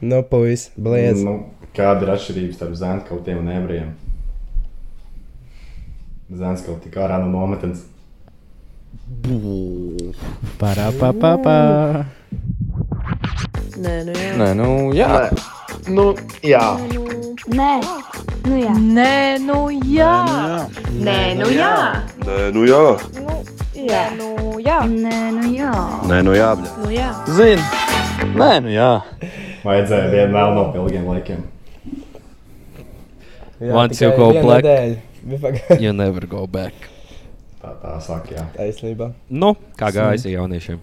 Nu, puis, blēdz. Nu, kāda ir atšķirība starp zēnskautiem un ebrejiem? Zēnskauti tik ārā no nometnes. Parā, pa, pa, pa. Nē, nu jā. Nē, nu, jā. Nu, jā. Nē, nu jā. Nē, nu jā. Nē, nu jā. Nē, nu jā. Jā, nu jā. Nē, nu jā. Nē, nu jā. bļa. Nu jā. Zini. Nē, nu jā. Vajadzēja vienu vēl no ilgiem laikiem. Jā, Once you go black. nedēļa. You never go back. Tā, tā saka, jā. Taisnība. Nu, kā gājas jauniešiem?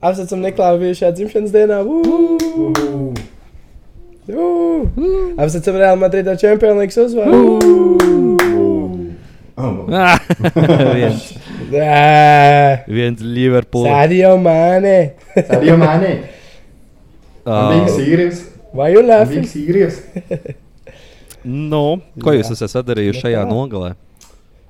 Apsveicam Niklāvu bijušajā dzimšanas dienā. Apsveicam Real Madridā Champions League uzvaru. Oh, Ah, viens Liverpool. Sadio Mane. Sadio Mane. Ah, Big serious. Why you laughing? serious. Nu, ko jūs esat sadarījuši šajā nogalē?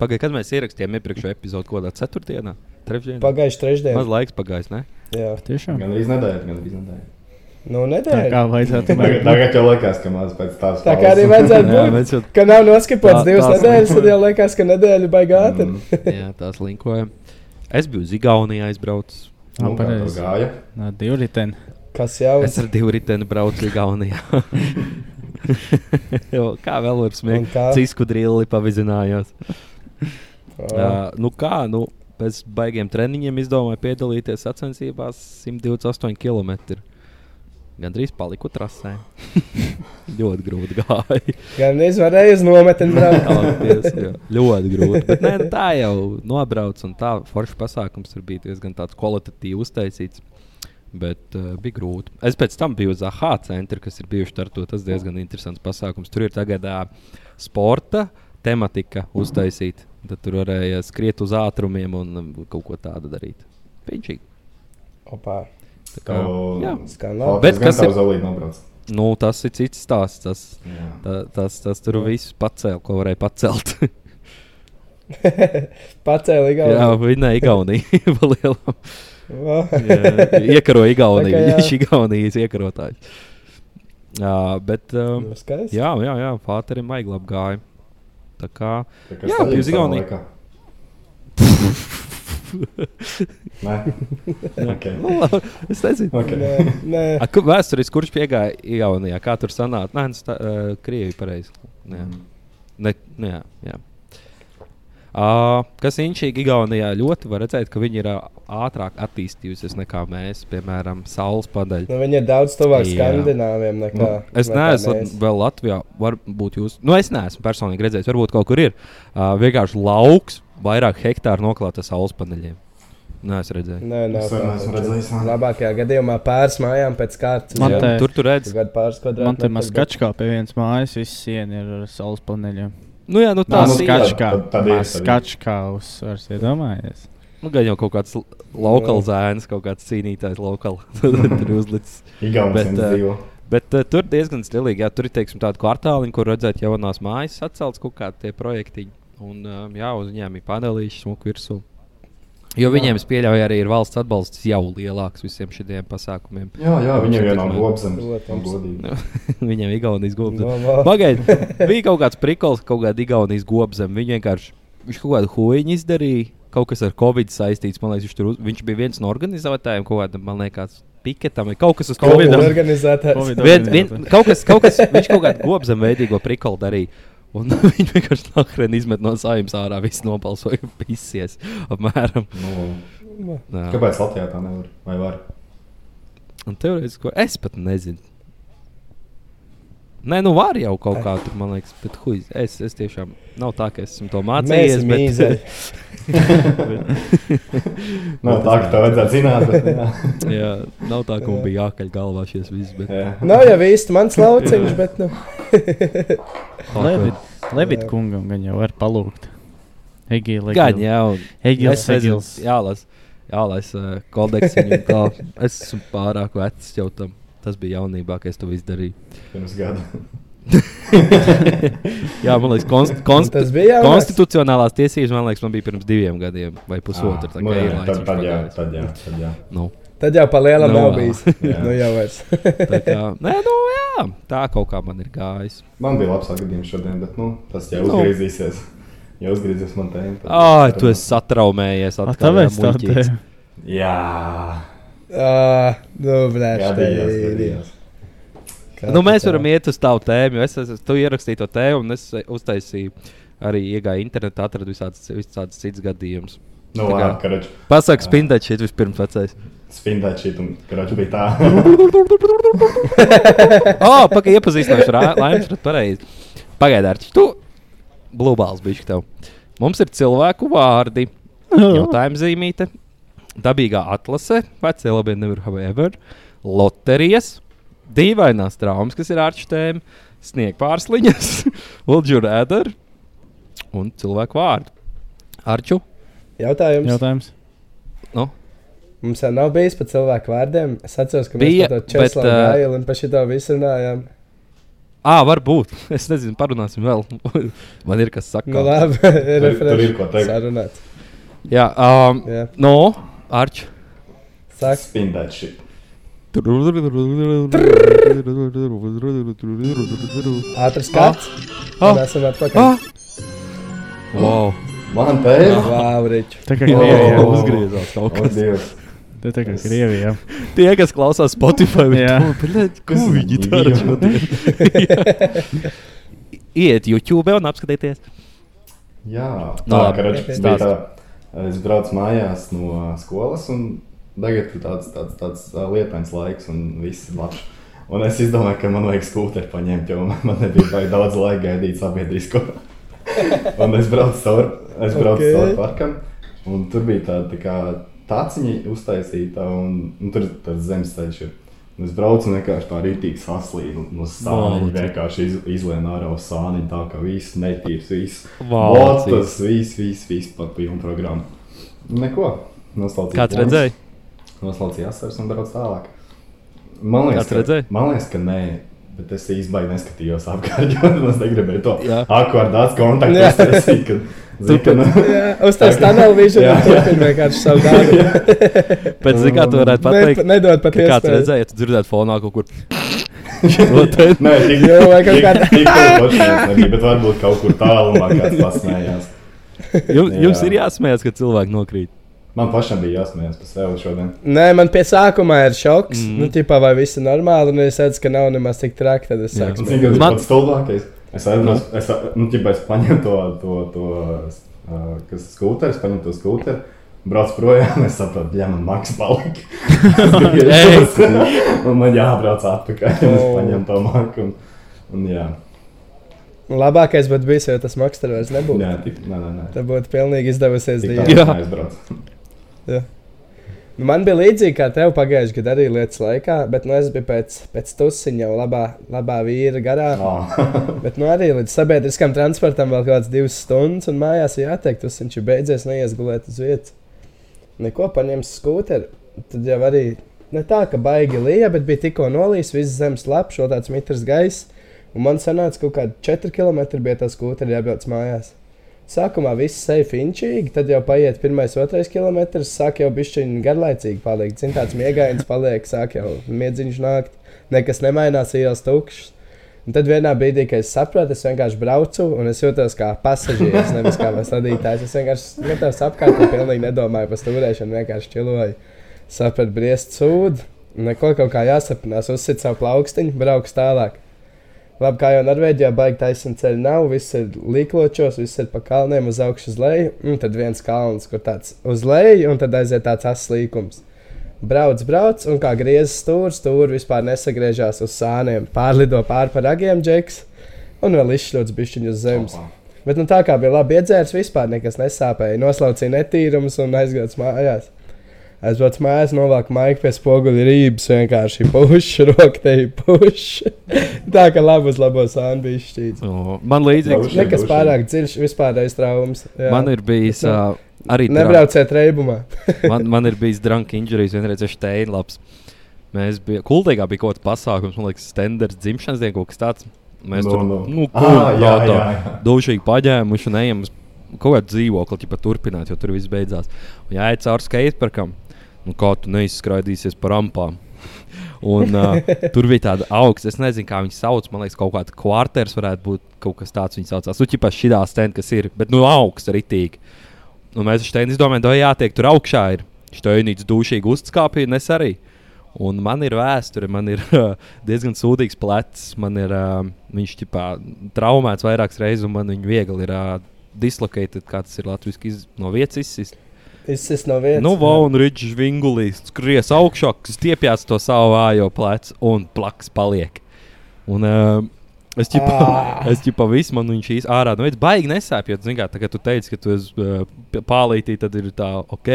Pagaidiet, kad mēs ierakstījām iepriekšējo epizodu, ko tādā ceturtdienā? Trešdienā? Pagājuši trešdien. Maz laiks pagājis, ne? Jā. Tiešām. Gan arī nedēļa, gan arī nedēļa. Nu, Tā nedēļa. kā vajadzētu Tagad, būt. tagad jau liekas, ka maz pēc tās Tā kā arī vajadzētu Jā, būt. mēs jau Ka nav noskipots Tā- divas tās nedēļas, tad linkoja. jau liekas, ka nedēļa baigā ātri. Mm. jā, tās linkojam. Es biju uz Igaunijā aizbraucis. Jā, Nu, kā tur gāja? Nā, divi riteni. Kas jau? Es ar divu riteni braucu Igaunijā. Jo, kā vēl smieties? kā? Cisku drilli pavizinājās. Ā, Jā, nu kā, nu, pēc baigiem treniņiem izdomāju piedalīties sacensībās 128 km. Gan drīz paliku trasē. ļoti grūti gāja. Gan izvarēju uz nometni braukt. Ļoti grūti. Bet, nē, tā jau nobrauc, un tā forša pasākums tur bija diezgan tāds kvalitatīvi uztaisīts. Bet uh, bija grūti. Es pēc tam biju uz AHA centra, kas ir bijuši ar to. Tas diezgan interesants pasākums. Tur ir tagad uh, sporta tematika uztaisīta. Tad tur varēja skriet uz ātrumiem un um, kaut ko tādu darīt. Piņķīgi. Opā. Tā kā, jā. Skan labi. Bet kas ir- ir? Zolīt nobrauc. Nu, tas ir cits stāsts. Tas, Jā. tā, tas, tas tur viss pacēla, ko varēja pacelt. Pacēli jā, galvu. viņa ir Igaunija. pa lielam. Va. Jā, Iekaro Igauniju. Jā. Viņš ir Igaunijas iekarotājs. Jā, bet. Um, Nu, jā, jā, jā Fāterim vajag labi gāja. Tā kā. Tā kā Jā, staļins biju Nē, okay. Nu, es nezinu. Okay. Nē, nē. A, ku- Vēsturiski, kurš piegāja Igaunijā? Kā tur sanāca? Nē, tas uh, Krievija pareizi. Jā. Ne, nu jā, jā. Uh, kas inčīgi Igaunijā ļoti var redzēt, ka viņi ir uh, ātrāk attīstījusies nekā mēs, piemēram, saules padeļi. Nu, viņi ir daudz tuvāk skandināviem nekā. Nu, es nekā neesmu mēs. vēl Latvijā. Varbūt jūs, nu, es neesmu personīgi redzējis, varbūt kaut kur ir. Uh, vienkārši lauks, vairāk hektāru noklāta saules paneļiem. Nē, es redzēju. Nē, nav Es tā. neesmu redzējis, nē. Labākajā gadījumā pāris mājām pēc kārtas. Man te- tur tur redz. Gadu pāris Man te kvadrātmetrus, maz skačkā pie vienas mājas, viss siena ir ar saules paneļiem. Nu, jā, nu, tas nu, ir. skač- Skačkā. tad- tad ir, Maz tad ir. Skačkā uzsvars, iedomājies. Nu, gan jau kaut kāds lokāls zēns, kaut kāds cīnītājs lokāli. tur uzlicis. Bet, dzīvo. Bet uh, tur diezgan stilīgi. Jā, tur ir teiksim, tāda kvartāliņa, kur redzēt jaunās mājas, atcelts kaut kādi tie projektiņi. Un um, jā, uz viņiem ir panelīši, smuku virsū. Jo viņiem, es pieļauju, arī ir valsts atbalsts jau lielāks visiem šiem pasākumiem. Jā, jā, viņam jau Šeit nav gobzemes. Viņiem ir Igaunijas gobzem. No, no. Pagaidiet, bija kaut kāds prikols, kaut kāda Igaunijas gobzem. Viņi vienkārši viņš kaut kādu huīņu izdarīja. Kaut kas ar Covid saistīts. Man liekas, viņš, tur, uz- viņš bija viens no organizētājiem, kaut kāda, man liekas, piketam. vai Kaut kas uz Covid Covid. organizētājs. Covid. Vien, vien, kaut kas, kaut kas, viņš kaut kādu gobzem veidīgo prikolu darīja. Un viņš vienkārši nahrēn izmet no saimnes ārā. Viss nobalsoja, visies. Apmēram. Nu, Jā. kāpēc Latvijā tā nevar? Vai var? Un teorētiski, es pat nezinu. Nē, nu var jau kaut kā tur, man liekas, bet huiz, es, es tiešām nav tā, ka esmu to Mēs mācījies. esam Bet. Nav tā, ka tā vajadzētu zināt. Bet, jā. jā, nav tā, ka man bija jākaļ galvā šis viss. Bet, Jā. Nav jau īsti mans lauciņš, bet nu. Levit, Levit kungam gan jau var palūgt. Egīla. Gan jau. Egīls, Es nezinu, Egīls. jālas, jālas uh, kodeks. viņam tā. Es esmu pārāk vecs jau tam. Tas bija jaunībā, kad es to izdarīju. Pirms gada. Jā, man liekas, konst, konst, Tas bija konstitucionālās tiesības, man liekas, man bija pirms diviem gadiem vai pusotru. Tā Nu, kā jā, ir laiks tad, jā, tad, jā. Nu, Tad jau pa lielam Nu, nav bijis. Nu jau vairs. Tā kā, nē, nu, jā, tā kaut kā man ir gājis. Man bija labs atgadījums šodien, bet nu, tas jau Nu. uzgriezīsies. Ja uzgriezīsies man tad- Ai, tu esi satraumējies. A, atkal, jā, Tāpēc tā te. Jā, Ah, nu, blēš, gadījās, gadījās. Nu, mēs varam iet uz tavu tēmu. jo Es, es, tu ierakstīji to tēmu, un es uztaisīju arī iegāju internetā, atradu visādas, visādas citas gadījumus. Nu, Tā kā- karač, Pasaka, spindēt šeit vispirms vecais. spindēt šī, un karač bija tā. oh, pagaidi, iepazīstināšu ar Laimsu. Pareizi. Pagaidi, Arčs, tu blūbāls bišķi tev. Mums ir cilvēku vārdi, jautājuma zīmīte, dabīgā atlase, vecie labi never have ever, loterijas, dīvainās traumas, kas ir ārču tēma, sniega pārsliņas, ulģura ēdera un cilvēku vārdu. Arču, Jautājums. Jautājums. nu, Mums jau nav bijis par cilvēku vārdiem. Es atceros, ka mēs Bija, par to ā, Gailu un par šito visu runājām. ā, varbūt. Es nezinu, parunāsim vēl. Man ir kas sakāms. Nu labi, ir tur ir ko teikt. sarunāts. Jā, um, Jā. no, Arču. Sāk. Spindēt šī. Ātrs kāds. Ah. Mēs esam atpakaļ. Ah! Wow. Man tēma. Vau, Riču. Tā kā. Krievijā. Uzgriezās kaut kas. Dievs. Tā tā kā Krievijā. Tie, kas klausās Spotify, Jā. viņi ko viņi dara šodien. Iet YouTube un apskatieties. Jā, tā karač, Stāsti. bija tā. Es braucu mājās no skolas, un tagad ir tāds, tāds, tāds lietains laiks, un viss ir labs. Un es izdomāju, ka man vajag skūteri paņemt, jo man nebija daudz laika gaidīt sabiedrisko. un es braucu caur, es braucu Ok. okay. caur parkam, un tur bija tāda tā kā tāciņa uztaisīta, un, un tur tāds zemes ceļš. Ir. Es braucu vienkārši tā rītīgi saslīdu no sāniņa. Vienkārši iz, izlēnu ārā uz sāniņu, tā kā viss netīrs, viss. Vāci. Tas viss, viss, viss par pilnu programmu. Neko. Noslaucīju Kāds plānus, redzēja? Noslaucīju asaras un braucu tālāk. Man liekas? Ka, man liekas, ka nē. Bet es īstenībā neskatījos apkārt, jo es negribēju to akordāts kontaktu ka, nu, Jā, vision Jā, un jā. turpina vienkārši savu darbu. Pēc tam, kā tu varētu pateikt, Ne, nedod pat ka kāds iespēju. redzēja, ja tu dzirdētu fonā kaut kur. Nē, tik Jā, vai kaut kādā- nebiju, bet varbūt kaut kur tālumā kāds pasmējās. Jums, jums ir jāsmējas, kad cilvēki nokrīt. Man pašam bija jāsmējas par sevi šodien. Nē, man pie sākuma ir šoks. Mm. Nu, tipā, vai viss ir normāli, un es redzu, ka nav nemaz tik traki, tad es Jā. sāku. Cik tas Man- pats stulbākais? Es aizbraucu, es, nu, ķipa, es paņēmu to, to, to uh, kas ir skūteris, paņēmu to skūteri. Brauc projām, es saprotu, ja man maks palika. un man jābrauc atpakaļ, un es Oh. paņēmu to maku. Un, un jā, Labākais būtu bijis, ja tas maksters vairs nebūtu. jā, tik, nē, nē, nē. Tā būtu pilnīgi izdevusies Tik diena. Jā. Nu, Man bija līdzīgi kā tev pagājušajā gadā arī lietas laikā, bet nu, es biju pēc, pēc tusiņa jau labā, labā vīra garā. Ah. Bet nu, arī līdz sabiedriskam transportam vēl kaut kādas divas stundas, un mājās jāteikt, tas viņš ir beidzies, neies gulēt uz vietas. Neko paņems skūteri. Tad jau arī ne tā, ka baigi lija, bet bija tikko nolīs, viss zemes lapas, šo tāds mitrs gaiss. Un man sanāca kaut kādi 4 km bija tā skūteri jābrauc mājās. Sākumā viss seja finčīgi, tad jau paiet pirmais, otrais kilometrs, sāk jau bišķiņi garlaicīgi palikt. Zin, tāds miegains paliek, sāk jau miedziņš nākt, nekas nemainās, ielas tukšs. Un tad vienā brīdī, kad es sapratu, es vienkārši braucu un es jūtos kā pasažieris, nevis kā vadītājs. Es vienkārši skatos apkārt un pilnīgi nedomāju par stūrēšanu, vienkārši čiloju. Sapratu, briest sūdu, neko kaut kā jāsapinās, uzsit savu plaukstiņu, brauks tālāk. Labi, kā jau Norvēģijā, baigi taisnība ceļa nav. Viss ir līkločos, viss ir pa kalniem, uz augšu, uz leju. Un tad viens kalns, kur tāds uz leju, un tad aiziet tāds asins līkums. Brauc, brauc, un kā griezās stūri, stūri vispār nesagriežās uz sāniem. Pārlido pāri par agiem, džeks, un vēl izšļauts bišķiņu uz zemes. Bet nu, tā kā bija labi iedzērs, vispār nekas nesāpēja. Noslaucīja netīrums un aizgāja mājās. Aizbrauc mājās, novāk maiku pie spoguļa rības, vienkārši pušu, rokteļi pušu. tā kā labi uz labo sānu bija šķīts. O, Man līdzīgs. Daudz. Nekas pārāk dziļš, vispār aiz traumas. jā. Man ir bijis uh, arī Nebrauciet reibumā. man, man ir bijis drunk injuries, vienreiz ar Steinlaps. Mēs bijām, Kultīgā bija kaut kāds pasākums, man liekas, standarts dzimšanas diena, kaut kas tāds. Mēs Nu, tur, nu. nu, Ah, jā, tā, jā. dušīgi paģēmuši un ejam uz kaut kādu dzīvokli, ja turpināt, jo tur viss beidzās. Un jāiet cauri skateparkam. Nu, kā tu neizskraidīsies pa rampām. Un, uh, tur bija tāda augsta, es nezinu, kā viņi sauc. Man liekas, kaut kāda kvarters varētu būt kaut kas tāds. Viņi saucās, nu, ķipā šī stenda, kas ir, bet, nu, augsta ritīgi. Un mēs ar Steinu izdomājām, ka jātiek tur augšā. Ir Steinīts dušīgi uzskāpīja, nes arī. Un man ir vēsture, man ir uh, diezgan sūdīgs plecs. Man ir uh, viņš ķipā, traumēts vairākas reizes, un man viņa viegli ir uh, dislocēta, kā tas ir latviešu no vietas izsist. Izsist no vietas. Nu, va, un Rīčs vingulīs skries augšā, stiepjas to savu vājo plecu un plaks paliek. Un, uh, Es ķipa, Ah. es ķipa visu man viņš īsti ārā. Nu, es baigi nesāpju. Zini, kā tagad tu teici, ka tu esi uh, pālītī, tad ir tā ok.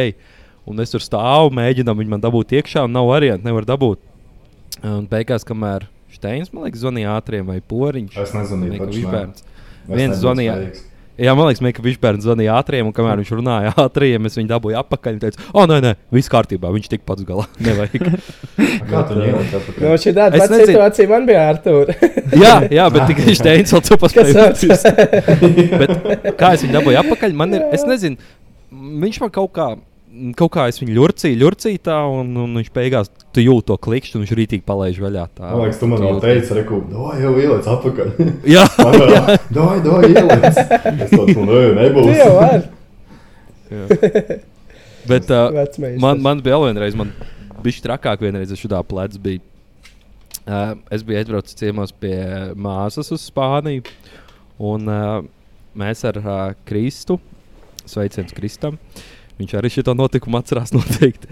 Un es tur stāvu, mēģinām viņu man dabūt iekšā, un nav variantu, nevar dabūt. Un beigās, kamēr Steins man liekas, zvanīja ātriem vai poriņš. Es nezvanīju, Meika taču ne. Višbērns. Es Viens zvanīja. spējīgs. Jā, man liekas, ka viņš bērns zvanīja ātriem, un kamēr viņš runāja ātriem, es viņu dabūju atpakaļ. Viņš teica, o, nē, nē, viss kārtībā, viņš tik pats galā. Nevajag. Tu atpakaļ? Nu, šī tāda pati nezinu. situācija man bija ar to. jā, jā, bet tikai viņš teica, ka sauc? Bet kā es viņu dabūju atpakaļ, man ir, es nezinu, viņš man kaut kā. Kaut kā es viņu ļurcīju, ļurcīju tā, un, un viņš beigās tu jūti to klikšķi, un viņš rītīgi palaiž vaļā. Tā, Man liekas, tu man jūti. teici, reku, doj, jau ieliec atpakaļ. Jā, vēl, doj, doj, ieliec. Es tāds, nu, Tu nebūs. jau vari. bet uh, man, man bija vēl vienreiz, man bija trakāk vienreiz, es šādā plēcā biju. Uh, es biju aizbraucis ciemos pie māsas uz Spāniju, un uh, mēs ar uh, Kristu, sveiciens Kristam, viņš arī šo notikumu atcerās noteikti.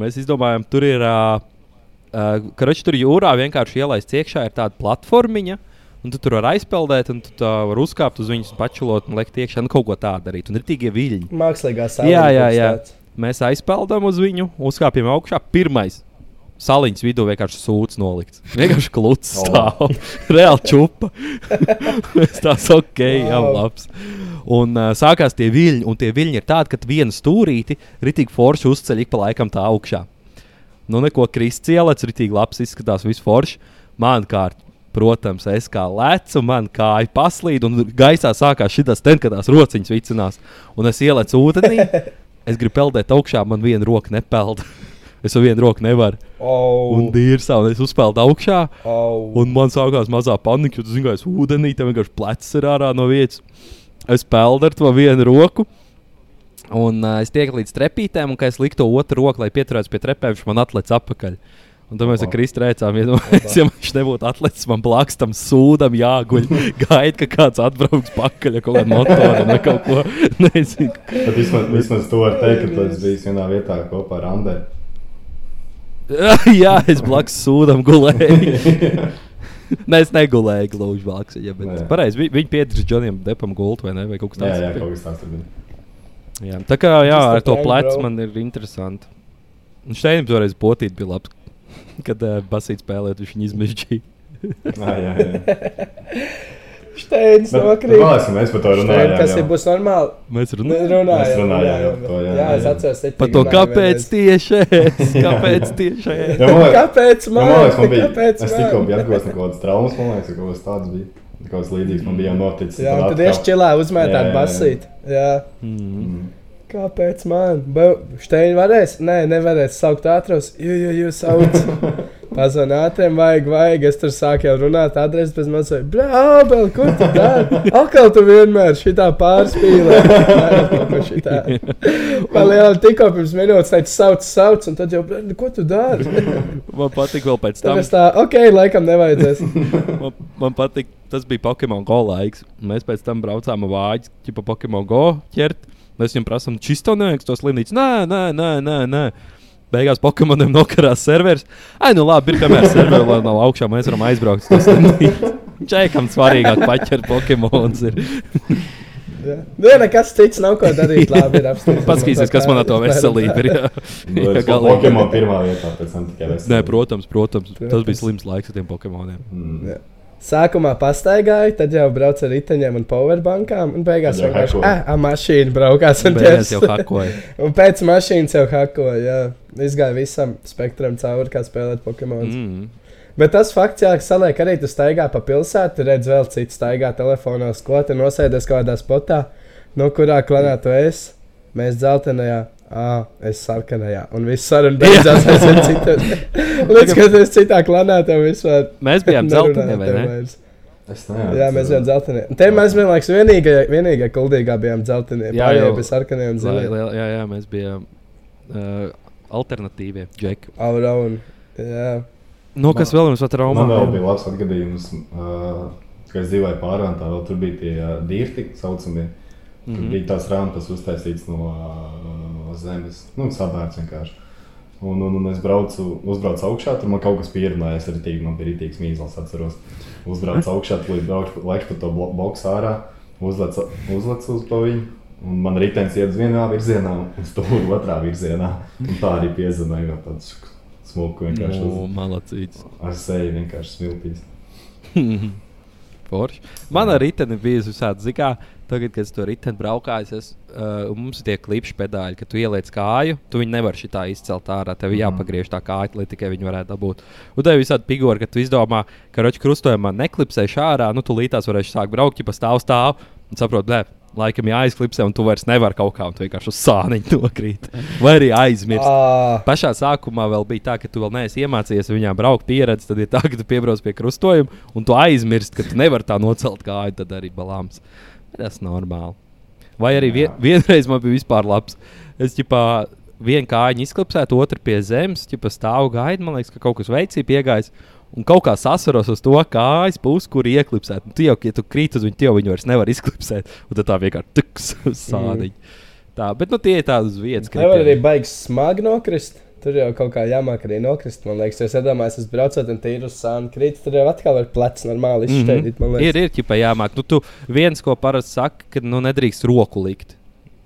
Mēs izdomājām, tur ir, uh, karači tur jūrā vienkārši ielaist iekšā, ir tāda platformiņa. Un tu tur vari aizpeldēt, un tu vari uzkāpt uz viņas, pačulot un likt iekšā, nu kaut ko tādu darīt. Un ir tikai viļņi. Mākslīgā sāla. Jā, jā, jā. Mēs aizpeldām uz viņu, uzkāpjam augšā. Pirmais saliņas vidū vienkārši sūds nolikts. Vienkārši klūts stāv. Reāli čupa. Es tās ok, jā, Wow. labs. Un uh, sākās tie viļņi, un tie viļņi ir tādi, ka vienu stūrīti ritīgi forši uzceļ ik pa laikam tā augšā. Nu, neko kristīts ielēc, ritīgi labs izskatās, viss forši. Man kārt, protams, es kā lecu, man kāja paslīd, un gaisā sākās šī ten, kad tās rociņas vicinās. Un es ielecu ūdenī, es gribu peldēt augšā, man viena roka nepeld. Es ar vienu roku nevaru. Oh, Un dīrsā, un es uzspēlēju augšā. oh. Un man sākās mazā panika, jo tas vienkārši ūdenī, tam vienkārši plecs ir ārā no vietas. Es peldu ar to vienu roku. Un uh, es tieku līdz trepītēm, un kad es liku to otru roku, lai pieturētos pie trepēm, viņš man atlec atpakaļ. Un tad mēs ar. Kristu rēcām, iedomājieties, ja viņš nebūtu atlicis man blakus tam sūdam, jāguļ. Gaida, ka kāds atbrauks pakaļ ar kaut kādu motoru vai kaut ko. Nezinu. Bet vismaz, vismaz to var teikt, ka esi bijis vienā vietā kopā ar Andēru. Jā, es blakus sūdam gulēju. Nē, es negulēju gluži blakus. Ja, pareizi, vi, viņi piedrīs Džonijam Depam gultu vai ne? Vai kaut kas Jā, tāds. jā, kaut kas tāds jā. Tā kā jā, ar to plecu man ir interesanti. Un Steinim toreiz potīt bija labs. Kad uh, basīts spēlēt, viņš viņu izmežģīja. Jā, jā, jā. Steins nokrīt. ka mēs par to runājām. kas jau. ir būs normāli. Mēs Ne, runājam Runājām, Mēs runājām jau par to, jā, jā, es jā. atceros. es par to, kāpēc tieši es. Kāpēc tieši es? Jā, man Kāpēc man? man liekas, man bija. Kāpēc Es tikko biju atguvis no kaut kādas traumas, man liekas, ka kaut kas tāds bija. Kaut kas līdzīgs man bija jau noticis. Jā, tad Jā, jā, jā. basīt. Jā. Mm. Mm. Kāpēc man? Steini varēs? Nē, nevarēs saukt ātros. Jo, jo, jo, sauc. Pazvan ātriem, vajag, vajag. Es tur sāku jau runāt, adresi bez mazliet. Brābel, kur tu dari? Atkal tu vienmēr šitā pārspīlē. Man lielā tikko pirms minūtes teica, sauc, sauc, un tad jau, "Bļa, ko tu dari? Man patīk vēl pēc tam. Tāpēc tā, ok, laikam nevajadzēs. man, man patīk, tas bija Pokemon Go laiks. Mēs pēc tam braucām vāģi, tipa Pokemon Go ķert. Mēs viņam prasām, šis to nevajag, tos slimnīcas. Nē, nē, nē, nē. nē. Beigās Pokemonam nokarās serveris. Ai, nu labi, ir kamēr serveri vēl nav augšā, mēs varam aizbraukt. Čekam svarīgāk paķert Pokemons. Jā. Nē, nekas cits nav ko darīt. Labi. Paskatīsies, kas man ar to veselību ir. Jā, Nu, es galīgi. Pokemon pirmā vietā, pēc tam tikai veselība. Nē, protams, protams, tas Protams. bija slims laiks ar tiem Pokemoniem. Mm. Jā. Sākumā pastaigāju, tad jau braucu ar riteņiem un powerbankām. Un beigās jau vienkārši hakoju. ah, ah, mašīna braukās. Un, Beigās jau hakoja. un pēc mašīnas jau hakoja. Jā. Izgāja visam spektram cauri, kā spēlēt Pokemon. Mm. Mm. Bet tas fakts, jā, ka saliek arī tu staigā pa pilsētu, redz vēl citu staigā telefonos, ko te nosēdies kaut kādā spotā, no kurā klanā tu esi. Mēs dzeltenajā Ah, es sarkanajā. Un viss saruna beidzās aizvien citur. Līdz, kad es citā klanā tev vispār. Mēs bijām zeltainie, vai ne? vairs. Es neatceros. Jā, mēs bijām dzeltenie. Un Te mēs vienlaikus vienīgie, vienīgie kuldīgā bijām dzeltenie. Jā, jau. bija sarkanie un lai- Jā, jā, mēs bijām uh, alternatīvie džeki. Aura un. Jā. Nu, kas vēl mums ir Man vēl bija labs atgadījums, uh, kad es dzīvoju pārvērtā, vēl tur bija tie uh, dīrti, saucamie. Tur Mhm. bija tās rampas uztaisītas no uh, zemes, nu, sabērts vienkārši. Un, un, un es braucu, uzbraucu augšā, tur man kaut kas pierunājās, arī tīk, man bija rītīgs mīzls, atceros. Uzbraucu augšā, tur līdz braukšu, laiku pa to boksu ārā, uzlecu uzlecu uz to viņu. Un man ritenis iet uz vienā virzienā, un stūri otrā virzienā. Un tā arī piezemēja jau tāds smuku vienkārši. Uz- malacīts. Ar seju vienkārši smiltīs. Forši. Man ar riteni bija visādi zikā. Tagad, kad es to riteni braukāju, es, uh, mums ir tie klipši pedāļi, ka tu ieliec kāju, tu viņu nevari šitā izcelt ārā. Tev ir jāpagriež tā kāja, lai tikai viņi varētu dabūt. Un tev ir visādi figūri, ka tu izdomā, ka roķa krustojumā neklipsēši ārā, nu tu līdās varēsi sākt braukt, ja pastāv stāv un saproti, nē. Laikam jāizklipsē, un tu vairs nevari kaut kā, un tu vienkārši uz sāniņa nokrīt. Vai arī aizmirst. Ah, Pašā sākumā vēl bija tā, ka tu vēl neesi iemācījies viņām braukt pieredzi. Tad ir tā, ka tu piebrauc pie krustojuma un tu aizmirsti, ka tu nevari tā nocelt kāju. Tad arī balāms. Tas ir normāli. Vai arī vien, vienreiz man bija vispār labs. Es ģipā vienu kāju izklipsētu, otru pie zemes, ģipā stāvu gaidu. Man liekas, ka kaut kas veicīgi piegājis. Un kaut kā sasaros uz to kājas pusi, kur ieklipsēt. Un Tu jau, ja tu krīt uz viņu, jau viņu vairs nevar izklipsēt. Un tad tā vienkārši tuks uz sāniņa. Tā, bet nu, tie ir tādas vietas, nevar arī baigs smagi nokrist. Tur jau kaut kā jāmāk arī nokrist. Man liekas, es iedomājos, es braucot un tīru uz sānu krīt. Tur jau atkal ir plecs normāli izšķēdīt. Mm -hmm. Ir, ir ķipa jāmāk. Nu, tu viens, ko parasti saka, ka nu, nedrīkst roku likt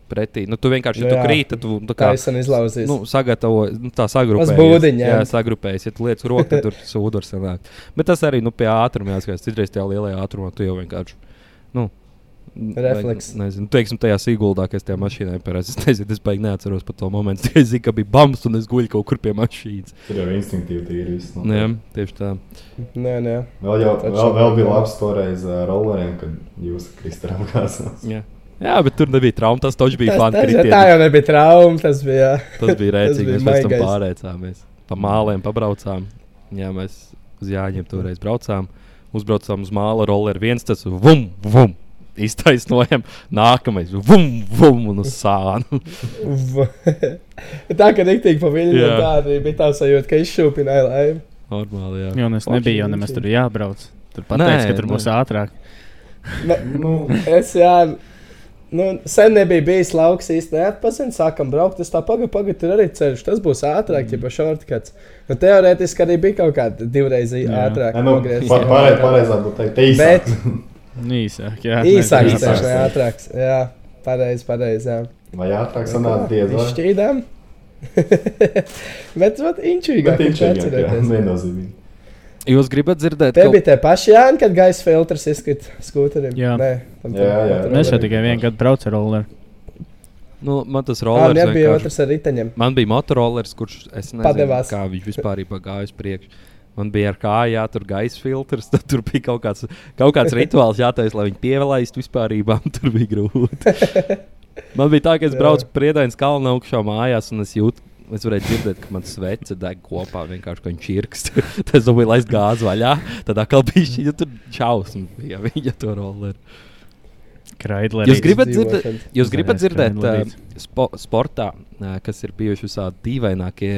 pretī. Nu, tu vienkārši Nu nu, jā. krīt, tad tu tā Kā esmu izlauzījis. nu, sagatavo nu, tā sagrupējies. Uz būdiņa, jā. jā, sagrupējies. Ja tu lietas roku, tad tur sūdu var sanākt. Bet tas arī nu, pie ātruma jāskatās. Citreiz tajā lielajā ātrumā tu jau vienkārši. Nu, Refleks. Ne, nezinu, teiksim, tajā sīguldā, kas tajā mašīnā ir. Es nezinu, es baigi neatceros par to momentu. Es zinu, ka bija bams un es guļu kaut kur pie mašīnas. Tur jau instinktīvi tīri viss. Nu, jā, tieši tā. Nē, nē. Vēl, jau, vēl, vēl bija labs toreiz ar rolleriem, kad jūs kristāli apgāzās. Jā. jā, bet tur nebija trauma. Tas taču bija kritiens. tā jau nebija trauma. Tas bija. Tas bija rēcīgi. Mēs pēc tam pārēcāmies. Pa mālēm pabraucām. Jā, mēs uz Jāņiem toreiz braucām. Uzbraucām uz māla rolleri. viens tas vum, vum. Iztaisnojam, nākamais vum, vum un uz sānu. tā kā rīktīgi pa viļņiem, Jā. tā arī bija tā sajūta, ka izšūpināja laivu. Normāli, jā. Jo es nebiju, jo nemaz tur jābrauc. Tur Nē, pateica, ka tur būs nē. ātrāk. Ne, Nu, es jā. Nu, sen nebija bijis lauks īsti neatpazinu, sākam braukt. Es tā pagaidu, pagaidu, tur arī ceļš. Tas būs ātrāk, ja pa šortkats. Nu, teorētiski arī bija kaut kāda divreiz Jā. ātrāk. ne, nu, nogriezt. pa- pārē, pareizāk būtu teikt, īsāk. Īsāk, jā. īsāks Īsāk. ceļš, ne ātrāks. Jā, pareizi, pareizi. jā. Vai ātrāk sanāca diez vai? Izšķīdām. Bet, vat, inčīgāk. Bet viņš ir jā, viennozīmīgi. Jūs gribat dzirdēt, Te kaut- bija tie paši Jāni, kad gaisa filtrs izkrita skūterim. Jā. Nē, tam Jā, jā. Mēs jau tikai vienu gadu braucam ar rolleri. Nu, man tas Ā, rollers nebija vienkārši- otrs ar riteņiem. Man bija motorollers, kurš es nezinu, Padevās. kā viņš vispār ir gājis priekš. Man bija ar kājām jātur gaisa filtrs, tad tur bija kaut kāds, kaut kāds rituāls jātaisa, lai viņi pievelaistu vispār. Tur bija grūti. Man bija tā, ka es braucu priedainas kalnu augšā mājās, un es jūtu, es varēju dzirdēt, ka mans svece deg kopā, vienkārši kā viņš čirkst. Tad es domāju, laist gāzi vaļā. Tad atkal bija šī tur šausmas, bija viņa to rolleri. Kraidlerī. Jūs gribat dzirdēt, jūs gribat dzirdēt uh, spo, sportā, uh, kas ir bijuši visādi dīvainākie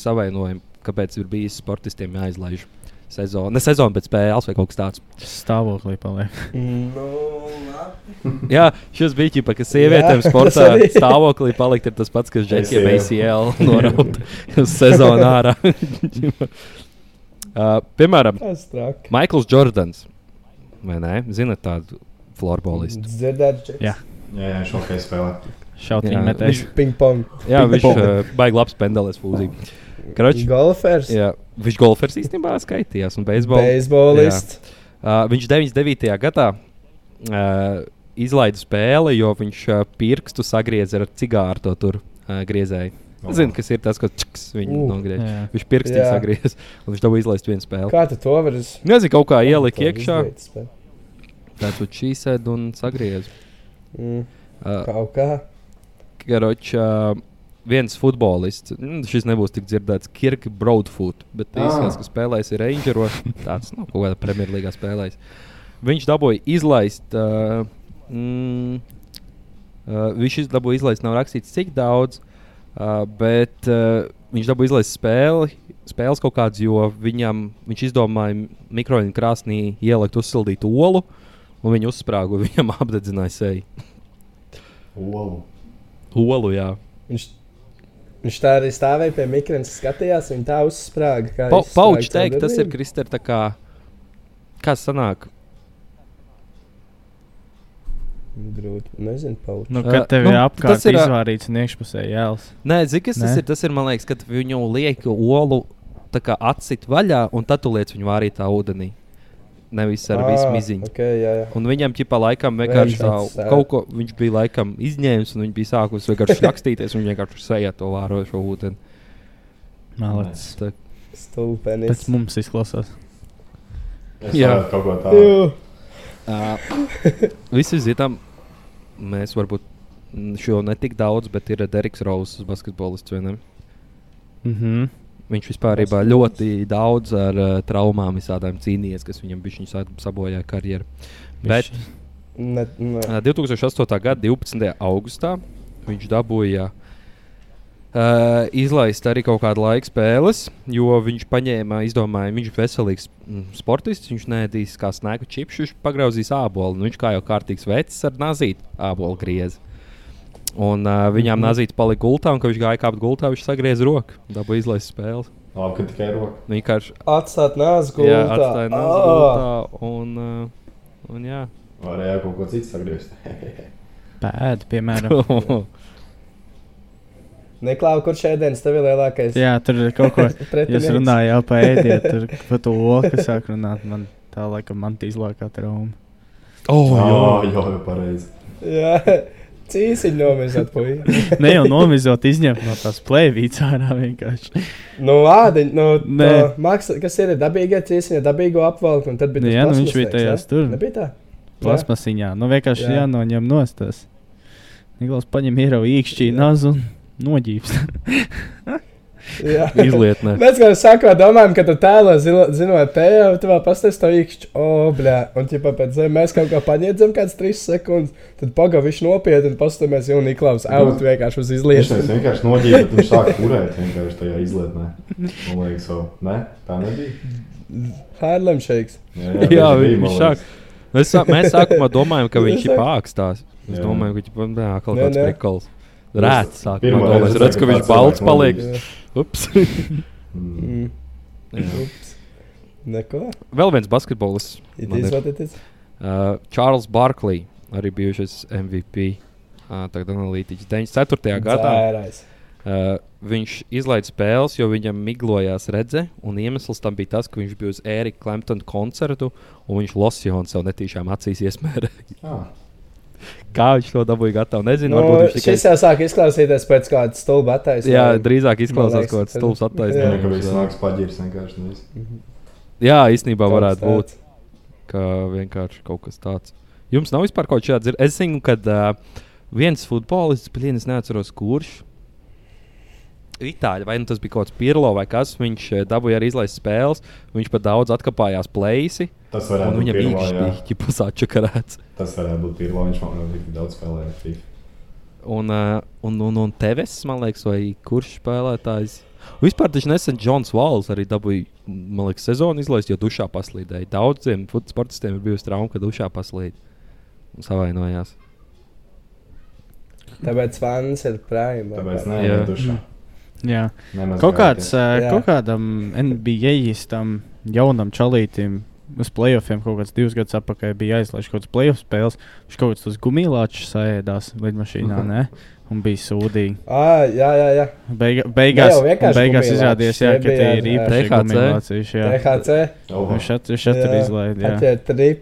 savainojumi, kāpēc ir bijis sportistiem jāizlaiž sezona, ne sezona, bet spēles vai kaut kas tāds. Stāvoklī paliek. Nu, Jā, šis bija ģipa, ka sievietēm Jā, sportā stāvoklī palikt ir tas pats, kas džekiem ACL. ACL noraut uz sezonu ārā. uh, piemēram. Maikls Jordans, vai ne? Zinat tādu florbolistu? Dzirdēt. Jā. Jā, jā, šokē spēlē. Šautiņu Jā, metēs. Ping-pong. Jā, viņš uh, baigi labs pendelis fūzī. Kroč, Golfers. Jā, viņš golfers īstenībā skaitījās. Un beisbol, Beisbolists. uh, viņš 99. gadā uh, izlaida spēli, jo viņš uh, pirkstu sagrieza ar cigāru to tur uh, griezēju. Zinu, kas ir tas, ko čks, viņi Uh, nogriež. Jā. Viņš pirkstī Jā. sagriez, un viņš dabūja izlaist vienu spēli. Kā tu to vari? Nezinu, kaut kā ielika iekšā. Tāds viņš šī sēd un sagriez. Mm, Uh, kaut kā. Karoč, uh, viens futbolists, mm, šis nebūs tik dzirdēts, Kirka Broadfoot, bet Ah. īstenībā, kas spēlēs ir Rangeros, tāds nu, kaut kādā Premjerlīgā spēlējis. Viņš dabūja izlaist. Uh, mm, uh, viņš dabūja izlaist, nav rakstīts cik daudz, uh, bet uh, viņš dabūja izlaist spēli. Spēles kaut kādas, jo viņam, viņš izdomāja mikrofonā krāsnī ielikt uzsildītu olu, un viņa uzsprāga, viņam apdedzināja seju. Olu. Olu, jā. Viņš, viņš tā arī stāvēja pie mikrofona, skatījās, viņa tā uzsprāga. kā Pa, Pauģis teikt, tas ir tā Kā, kas sanāk? Grūti. Nezinu, Pauģis. Nu, kad tev nu, ir apkārt tas ir, ā, izvārīts un iekšpusē jēls. Nē, zini, kas tas Nē? ir? Tas ir, man liekas, kad viņu liek olu kā atsit vaļā, un tad tu liec viņu vārītā ūdenī. Nevis ar Ā, visu miziņu. Okay, jā, jā. Un viņam ķipā laikam vienkārši tā, kaut ko viņš bija laikam izņēmis, un viņš bija sākus vienkārši rakstīties, un viņš vienkārši sejā to vārošo ūdeni. Malets. Tā, Stulpenis. Pēc mums izklausās. Es Jā. kaut ko tādu. Jū. uh, visi zinām, mēs varbūt mm, šo ne tik daudz, bet ir Deriks Rauss, basketbolists. ne? Mhm. Viņš vispār ļoti daudz ar uh, traumām visādām cīnījies, kas viņam bija sabojāja karjeru. Bet Ne, ne. uh, 2008. gada 12. augustā viņš dabūja uh, izlaist arī kaut kādu laiku spēles, jo viņš paņēma, izdomāja, viņš ir veselīgs mm, sportists, viņš nēdīs kā snēku čipšu, viņš pagrauzīs ābolu. Nu, viņš kā jau kārtīgs vecs ar nazīti ābolu griezi. Un uh, viņām Mhm. nazīts palika gultā, un kad viņš gāja kāpt gultā, viņš sagrieza roku, dabūja izlaist spēli. Labi, ka tikai roka. Vienkārši Atstāt nāzi Jā, gultā. atstāja nāzi Ā! gultā. Un, uh, un jā, Varēja kaut ko citu sagriezt. Pēda, piemēram. Neklāva, kurš ēdienas tev ir lielākais? Jā, tur ir kaut ko. pretinieks? Jūs runājāt par ēdienu, tur par to oku sāk runāt. Man tā laikam man tīzlākā trauma. oh, Jā, jā. jā, jau pareizi. Jā, cīsiņi nomizot puiši. Ne jau nomizot, izņemt no tās plēvītes ārā vienkārši. Nu, ādiņ, nu, to maksa, kas ir dabīgie cīsiņi, dabīgo apvalku, un tad bija Jā, nu, viņš bija tajās jā? tur. Nebija tā? Plasmasiņā. Nu vienkārši Jā. jānoņem nostas. Niklaus paņem ieraugu īkšķī nazu un noģības. Jā. Izlietnē. Mēs kā sākumā domājam, ka tu zilo- zinot teju, tu vēl pastāstīsi to īkšķi, o, bļā, un ķipā pēc tam mēs kaut kā paņēdzam kāds trīs sekundes, tad pagav viņš nopietni un pastāmies, jau Niklaus out vienkārši uz Viņš izliešanu. teica, vienkārši noģīja, bet viņš sāk kurēt vienkārši tajā izlietnē. Man liekas, o, ne, tā nebija. Harlem shakes. Jā, Jā, man viņš sāk. Mēs, sā, mēs sākumā domājam, ka viņš ir Jā. pākstās. Es Jā. domāju, ka viņš ir jā, kaut kāds nē. prikols. Rēts reizi Es redzu, ka viņš balts paliek. noģīja. Ups. Mm. Mm. Ups. Neko. Vēl viens basketbolists. Uh, Čārls Barkley, arī bijušais MVP. Uh, tagad analītiķis 94. gadā. Uh, viņš izlaiž spēles, jo viņam miglojās redzē, un iemesls tam bija tas, ka viņš bija uz Erika Klimtona koncertu, un viņš losjonu sev netīšām acīs iesmērēja. Ah, Kā viņš to dabūja gatavu? Nezinu, Nu, varbūt viņš tikai. šis jau sāk izklausīties pēc kāda stulba attaisnojuma. Jā, drīzāk izklausās kaut kāds stulbs tā kā attaisnojums. Jā. nāks paģirs vienkārši. nevis. Jā, īstenībā Kaut varētu kas būt, tāds. ka vienkārši kaut kas tāds. Jums nav vispār kaut kāda dzirdama. Es zinu, ka uh, viens futbolists, bet es neatceros, kurš. Itāļi, vai nu tas bija kaut kāds Pirlo vai kas, viņš eh, dabūja arī izlaist spēles. Viņš pat daudz atkāpājās plēsi, Tas un varētu būt viņam pirmā, jā. īkšķi pasāčakarēts. Tas varētu būt pirmā, viņš man ļoti daudz spēlēja. FIFA. Un, uh, un, un, un Teves, man liekas, vai kurš spēlētājs. Vispār taču nesen Džons Vāls arī dabūja, man liekas, sezonu izlaist, jo dušā paslīdēja. Daudziem fut- sportistiem ir bijusi trauma, ka dušā paslīd un savainojās. Tāpēc fans ir prime. Tāpēc nē, dušā. Jā. Nemaz Kaut, kā kāds, Jā. kaut kādam NBA-istam, jaunam čalītam, uz playoffiem kaut kāds divus gadus atpakaļ bija aizlaists kaut kāds playoff spēles. Viņš kaut kāds tos gumijlāčus sēdās lidmašīnā, ne? Un bija sūdīgi. Ah, jā, jā, jā. Beiga, beigās un beigās izrādījās, jā, ka tie bija ir īpaši THC. gumijlācīši. jā. THC. Viņš šat ir izlaidis. jā.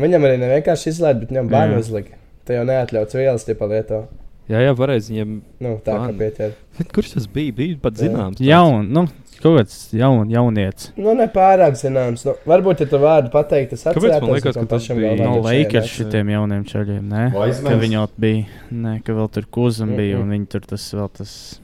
Viņam arī nevienkārši izlaiž, bet viņam Jā. bērnu uzlika. Tā jau neatļauts vielas, tie palieto. Jā, jā, varēs viņam. Nu, tā kā. Bet kurš tas bija? Bija pat Jā. zināms. tāds. Jaun, nu, kaut kāds jaun, jaunietis. Nu, ne pārāk zināms. Nu, varbūt, ja tu vārdu pateikt, tas Kāpēc man atcerētos, liekas, ka man tas bija- No Lakers šitiem jauniem čaļiem, ne? Vaizmans? Ka viņi jau bija, ne, ka vēl tur kuzam Mhm. bija, un viņi tur tas vēl tas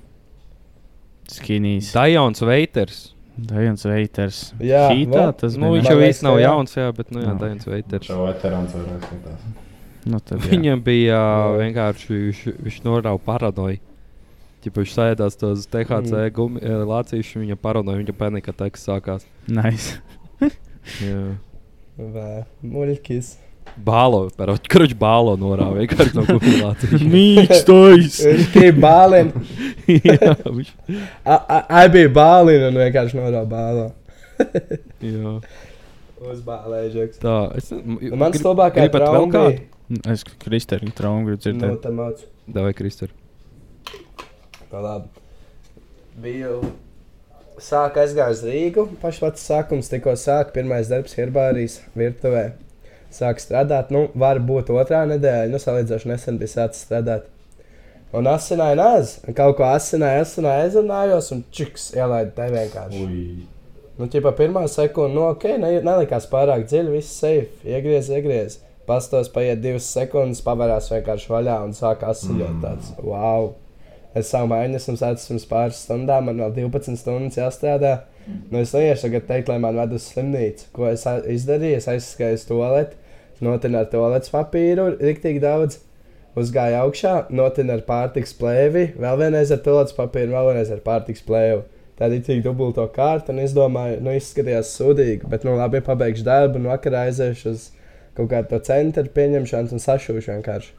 skinīs. Dajons Veiters. Dajons Veiters. Jā, Šītā tas Nu, bija. viņš Man jau īsti nav jā. jauns, jā, bet nu, jā, Nav. Dajons Veiters. Šo veterāns vairāk skatās. Nu, tad, jā. Viņam bija vienkārši, viņš, viņš norāva paranoju. Ķipa, viņš sēdās tos THC Mm. gumi, lācīšus, viņa paranoja, viņa panika teks sākās. Nice. Jā. Vē, Muļķis. Bālo, kurš bālo norāva vienkārši no kumulācijas. Mīkstojis! Viņš bija bālin. jā, viņš, Ai bija bālin un vienkārši norāda bālo. jā. Uzbālēžaks. Tā, es, Mans gribat vēl kādu? Es Kristēnu traumu gribu dzirdēt. tā mācu. Davai, Kristur. Nu, labi. Biju. Sāku aizgāju uz Rīgu. Pašs pats sākums tikko sāk. Pirmais darbs Herbārijas virtuvē. Sāk strādāt. Nu, var būt otrā nedēļa. Nu, salīdzinoši nesen bija sācis strādāt. Un asināja nāz. Kaut ko asināja, asināja, aizrunājos un čiks ielaidu te vienkārši. Ui. Nu, ķipa, pirmā sekunde, nu, ok, ne, nelikās pārāk dziļi, viss safe, iegriez, iegriez. Pastos paiet divas sekundes, pavērās vienkārši vaļā un sāk asiņot Mm. tāds. Wow! Es mājiņu esmu sācis pirms pāris stundām, man vēl 12 stundas jāstrādā. Nu, es neiešu tagad teikt, lai man ved uz slimnīcu. Ko es izdarīju? Es aizskrēju uz toaleti, notinu ar toaletes papīru, riktīgi daudz. Uzgāju augšā, notinu ar pārtiks plēvi, vēl vienreiz ar toaletes papīru, vēl vienreiz ar pārtiks plēvi. Tāda ir tik dubulto kārtu, un es domāju, nu, izskatījās sūdīgi, bet, nu, labi, pabeigšu darbu, un vakarā aiziešu uz kaut kādu to centru pieņemšanas un sašūšu vienkārši.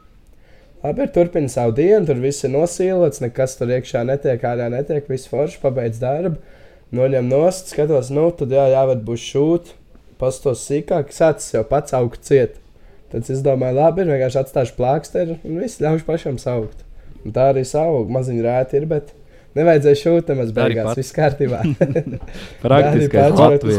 Labi, ir turpina savu dienu, tur viss ir nosīlots, nekas tur iekšā netiek, ārā netiek, viss forši, pabeidz darbu, noņem nost, skatos, nu, tad jā, jāved būs šūt, pastos sīkāk, sācis jau pats augt ciet. Tad es domāju, labi, ir vienkārši atstāšu plāksteri un viss ļaušu pašam saukt. Un tā arī savu maziņu rēti ir, bet nevajadzēja šūt, nemaz beigās, viss kārtībā. Praktiski.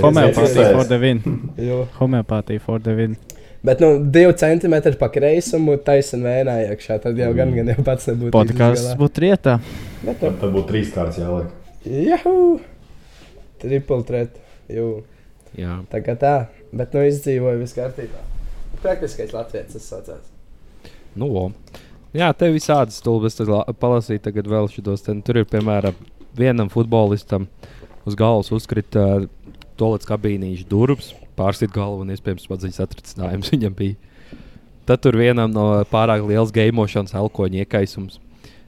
Homeopātija for the win. Jo. Homeopātija for the win. Bet, nu, divi centimetri pa kreisumu taisnība vēnā iekšā. Tad jau gan, gan jau pats nebūtu. Podkāsts būtu rietā. Bet, Tad, tad būtu trīs kārtas jāliek. Juhu! Triple threat. Jū. Jā. Tā kā tā. Bet, nu, izdzīvoju viss kārtībā. Praktiskais latviečs tas saucās. Nu, o. Jā, te tad la- palasīju tagad vēl šitos. Ten, tur ir, piemēram, vienam futbolistam uz galvas uzkrita uh, tolets kabīnīša durvis, pārsit galvu un iespējams padziļas atricinājums viņam bija. Tad tur vienam no pārāk liels gameošanas elkoņa iekaisums.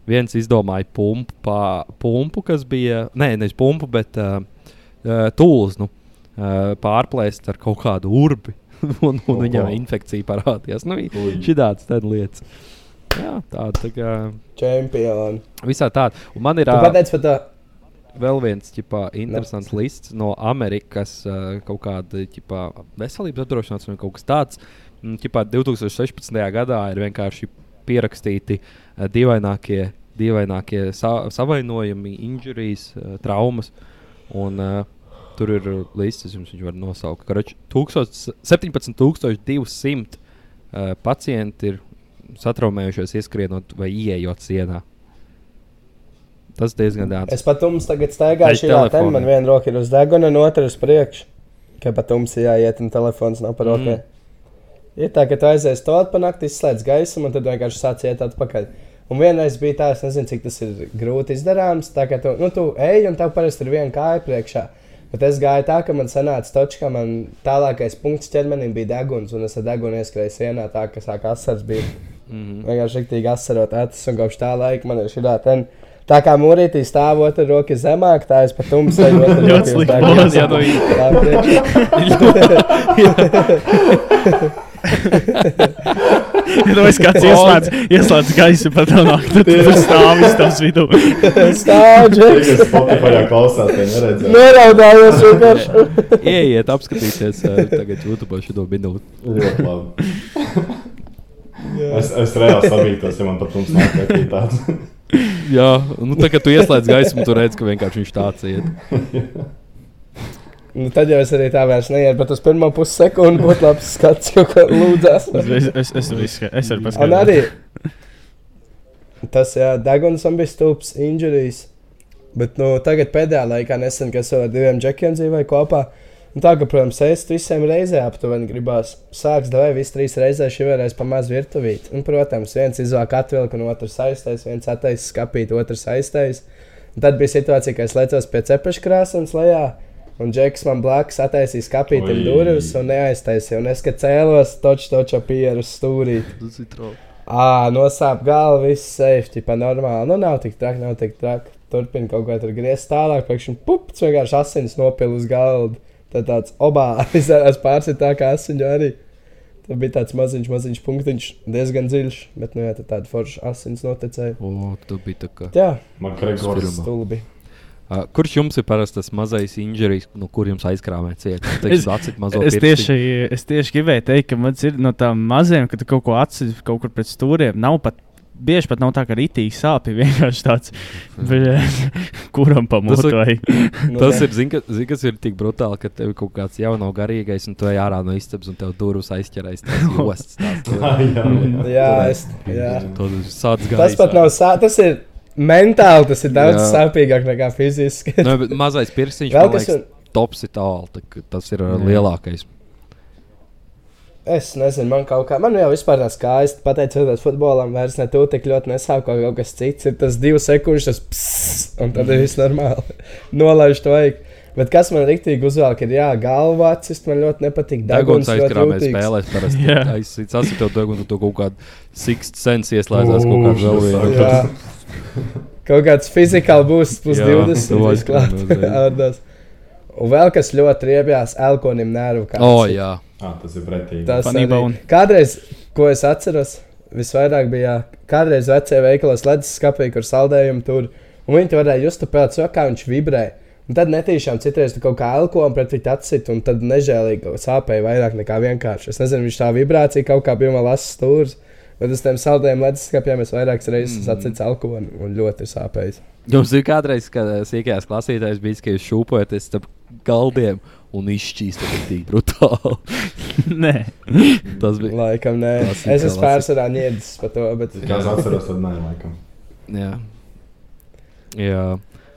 Viens izdomāja pumpu, pā, pumpu kas bija, nē, nevis pumpu, bet uh, tūlis, nu, uh, pārplēst ar kaut kādu urbi. un, un viņam infekcija parādījās. Nu. Šitādas tādas lietas. Jā, tāda tā kā Čempioni. visā tāda. Man ir pateici par to. Vēl viens ķipā, interesants lists no Amerikas, kaut kāda ķipā, veselības apdrošināšanas vai kaut kas tāds. Mm, Ķipā, 2016. gadā ir vienkārši pierakstīti dīvainākie, dīvainākie sa savainojumi, injurijas, traumas. Un, tur ir līnijas, jums viņš var nosaukt. Karoč, 17,200 uh, pacienti ir satraumējušies, ieskrienot vai ieejot sienā. Tas diezgan daudz. Es pat jums tagad staigāju šajā telefonu. Man viena roka ir uz deguna, un otra uz priekšu. Kā pat jums jāiet, un telefons nav par rokai. Mm. Ir tā, ka tu aizies to pa nakti, izslēdz gaismu, un tad vienkārši sāc iet atpakaļ. Un vienreiz bija tā, es nezinu, cik tas ir grūti izdarāms. Tā kā tu, nu, tu ej, un tev parasti ir viena kāja priekšā. Bet es gāju tā, ka man sanāca točs, ka man tālākais punkts ķermenim bija deguns, un es ar degunu ieskrēju sienā, tā ka sāk asars bija. Mm -hmm. Vienkārši rīktīgi asarot acis, un kopš tā laika man ir šī tā. Tā kā mūrītī stāv otra roka zemāk, tā es pat tumsēju. Ļoti slikti plāns, jā, no Nu, es kāds ieslēdz, ieslēdz gaisu, pat nāk, tad tur stāvis tavs vidū. Stāv, Džeks! kas Spotify klausās, tie neredzēs. Noraudājos vienkārši. Ieiet, apskatīties uh, tagad YouTube šo minūti. Ļoti labi. Es, es reāli sabītos, ja man pat mums nāk tāds. Jā, nu tā kā tu ieslēdz gaismu, tu redz, ka vienkārši viņš tāds iet. Nu, tad jau es arī tā vairs neietu, bet uz pirmo pussekundi būtu labs skats, kā lūdzās. Es, es, es, es, es, arī Un paskaidroju. arī Tas, man bija stulbs injuries. Bet nu, tagad pēdējā laikā nesen, kas ar diviem džekiem dzīvoja kopā. Un tā, ka, protams, es visiem reizē aptuveni gribās sākt vai visas trīs reizes šī vēlreiz pamazs virtuvīt. Un, protams, viens izvāk atvilku, un otrs aiztais, viens attaisīs skapīt, otrs aiztais. Un tad bija situācija, ka es lecos pie cepeša krāsnes lejā. Un Džeks man blakus attaisīja Oi. durvis un neaiztaisīja. Un es, kad cēlos, toču toču pieru stūrī. Tas ir trauki. Ā, nosāp galva, viss safe, tipā normāli. Nu, nav tik traki, nav tik traki. Turpin kaut ko tur griezt tālāk, pēkšņi pups, vienkārši asins nopil uz galda. Tad tāds obā, izdarās pārsit tā kā asiņu arī. Tad bija tāds maziņš, maziņš punktiņš, diezgan dziļš, bet, nu, jā, tad tāda forša asins noticēja. O, tu biji tā kā. Jā, Man Gregors stulbi. Uh, kurš jums ir parasti tas mazais injurijs, no kuriem jums aizkrāmē cieta? Es- Es tieši, es tieši gribēju teikt, ka man ir no tām maziem, kad tu kaut ko atceries kaut kur pret stūriem. Nav pat, bieži pat nav tā, ka rītīgi sāpīgi. Vienkārši tāds, bet, kuram Tas ir- pamotoji. Nu, Tas ir, zin, ka, zin, kas ir tik brutāli, ka tev ir kaut kāds jau nav garīgais, un tu ej ārā no istabas, un tev durvis aizķerēs. Tas ir ostas. tās tur. Jā, jā, jā. Es, jā. Tas ir sāds Tas pat nav sā, tas ir mentāli, tas ir daudz Jā. sāpīgāk nekā fiziski. Nu, bet mazais pirkstiņš, kas ir? tops ir tālu. Tas ir Jā. lielākais. Es nezinu, man kaut kā, man jau vispār tās kājas, pateicoties futbolam, vairs ne tu tik ļoti nesāp, kā kaut kas cits. Ir tas divas sekundes, tas pss, un tad ir viss normāli. Nolaiž to vajag. Bet kas man rīktīgi uzvelk, ir jā, galva acis, man ļoti nepatīk. Daguns jūtīgs. spēlēs parasti. Jā. Aizsits asitēv degunu, tu kaut kādu sixth sense ieslēdzās kaut kādu vēl vienu. Kaut kāds fizikāls būs plus Jā, 20. to viss klāt. Un vēl kas ļoti riebjās, elkonim nervu. O, oh, jā. Ah, tas ir pretīgi. Tas arī, bone. kādreiz, ko es atceros, visvairāk bija kādreiz vecajā veikalā ledus skapī, kur saldējumi tur. Un viņi tur varēja just pēc tam, kā viņš vibrē. Un tad netīšām citreiz kaut kā elko un pret viņu atsit, un tad nežēlīgi sāpēja vairāk nekā vienkārši. Es nezinu, viņš tā vibrācija kaut kā bija man lasas stūris. Bet uz tiem saldējiem ledus skapiem es vairākas reizes mm. atsits elko un, un ļoti sāpējis. Jums ir kādreiz, kad eh, sīkajās klasītājs bija, ka jūs šūpojaties starp galdiem un izšķīstat ir tik brutāli. Nē, Tas bija. Laikam, nē, es esmu pārsvarā niedzis par to. Bet, Kā es atceros, tad nē, laikam. Jā. Jā.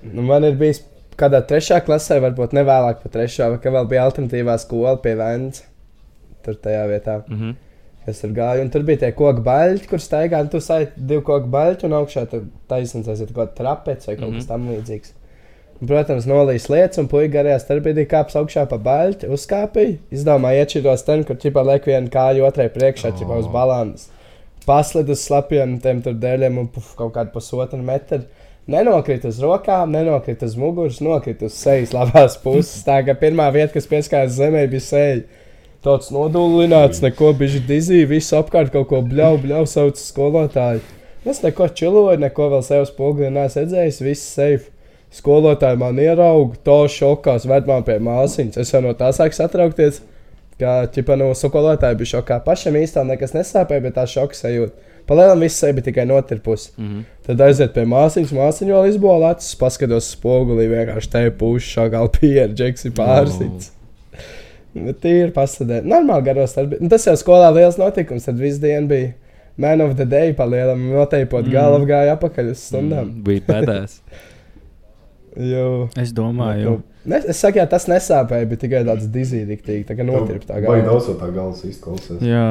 Nu, man ir bijis kādā trešā klasē, varbūt ne vēlāk par trešā, vai ka vēl bija alternatīvā skola pie Vēncas. Tur tajā vietā. Mhm. Es tur gāju, un tur bija tie koku baļķi, kur staigā, un tu saiti divu koku baļķu, un augšā tur taisnība aiziet kaut kāda trapece vai kaut Mhm. kas tam līdzīgs. Un, protams, nolīs lietas, un puikas garajā starpbrīdī kāps augšā pa baļķi, uzkāpīja. Izdomāja iečīros ten, kur ķipā liek vienu kāju otrai priekšā, oh. ķipā uz balandas. Paslid uz slapjiem tiem tur dēļiem un puf, kaut kādu pusotru metru. Nenokrīt uz rokām, nenokrīt uz muguras, nokrīt uz sejas labās puses. Tā kā pirmā vieta, kas pieskārās zemē, bija seja. Tāds nodulināts, neko bija dizīja, visu apkārt kaut ko bļauju, bļauju sauc skolotāju. Es neko čiloju, neko vēl sev spoguli neesmu redzējis, viss safe. Skolotāji man ierauga, to šokās, ved man pie māsīņas. Es jau no tā sāku satraukties, ka ķipa no skolotāja bija šokā. Pašam īstenībā nekas nesāpēja, bet tā šoka sajūta. Palielam viss bija tikai notirpus. Mhm. Tad aiziet pie māsīņas, māsīņa vēl izbola acis, paskatos spogulī, vienkārši te pušā gal pieredze, džeksi pārsits. No. Tīri pasadē. Normāli garos. starp- Nu, Tas jau skolā liels notikums. Tad visu dienu bija man of the day palielam, noteipot mm. galvu gāja apakaļ uz stundām. Mm, Bija pēdējais. Jo, es domāju, ne, es saku, jā, tas nesāpēja, bet tikai tāds dizīdīgi, tā kā notirp tā Vai galva. daudz no tā galvas izklausās? jā,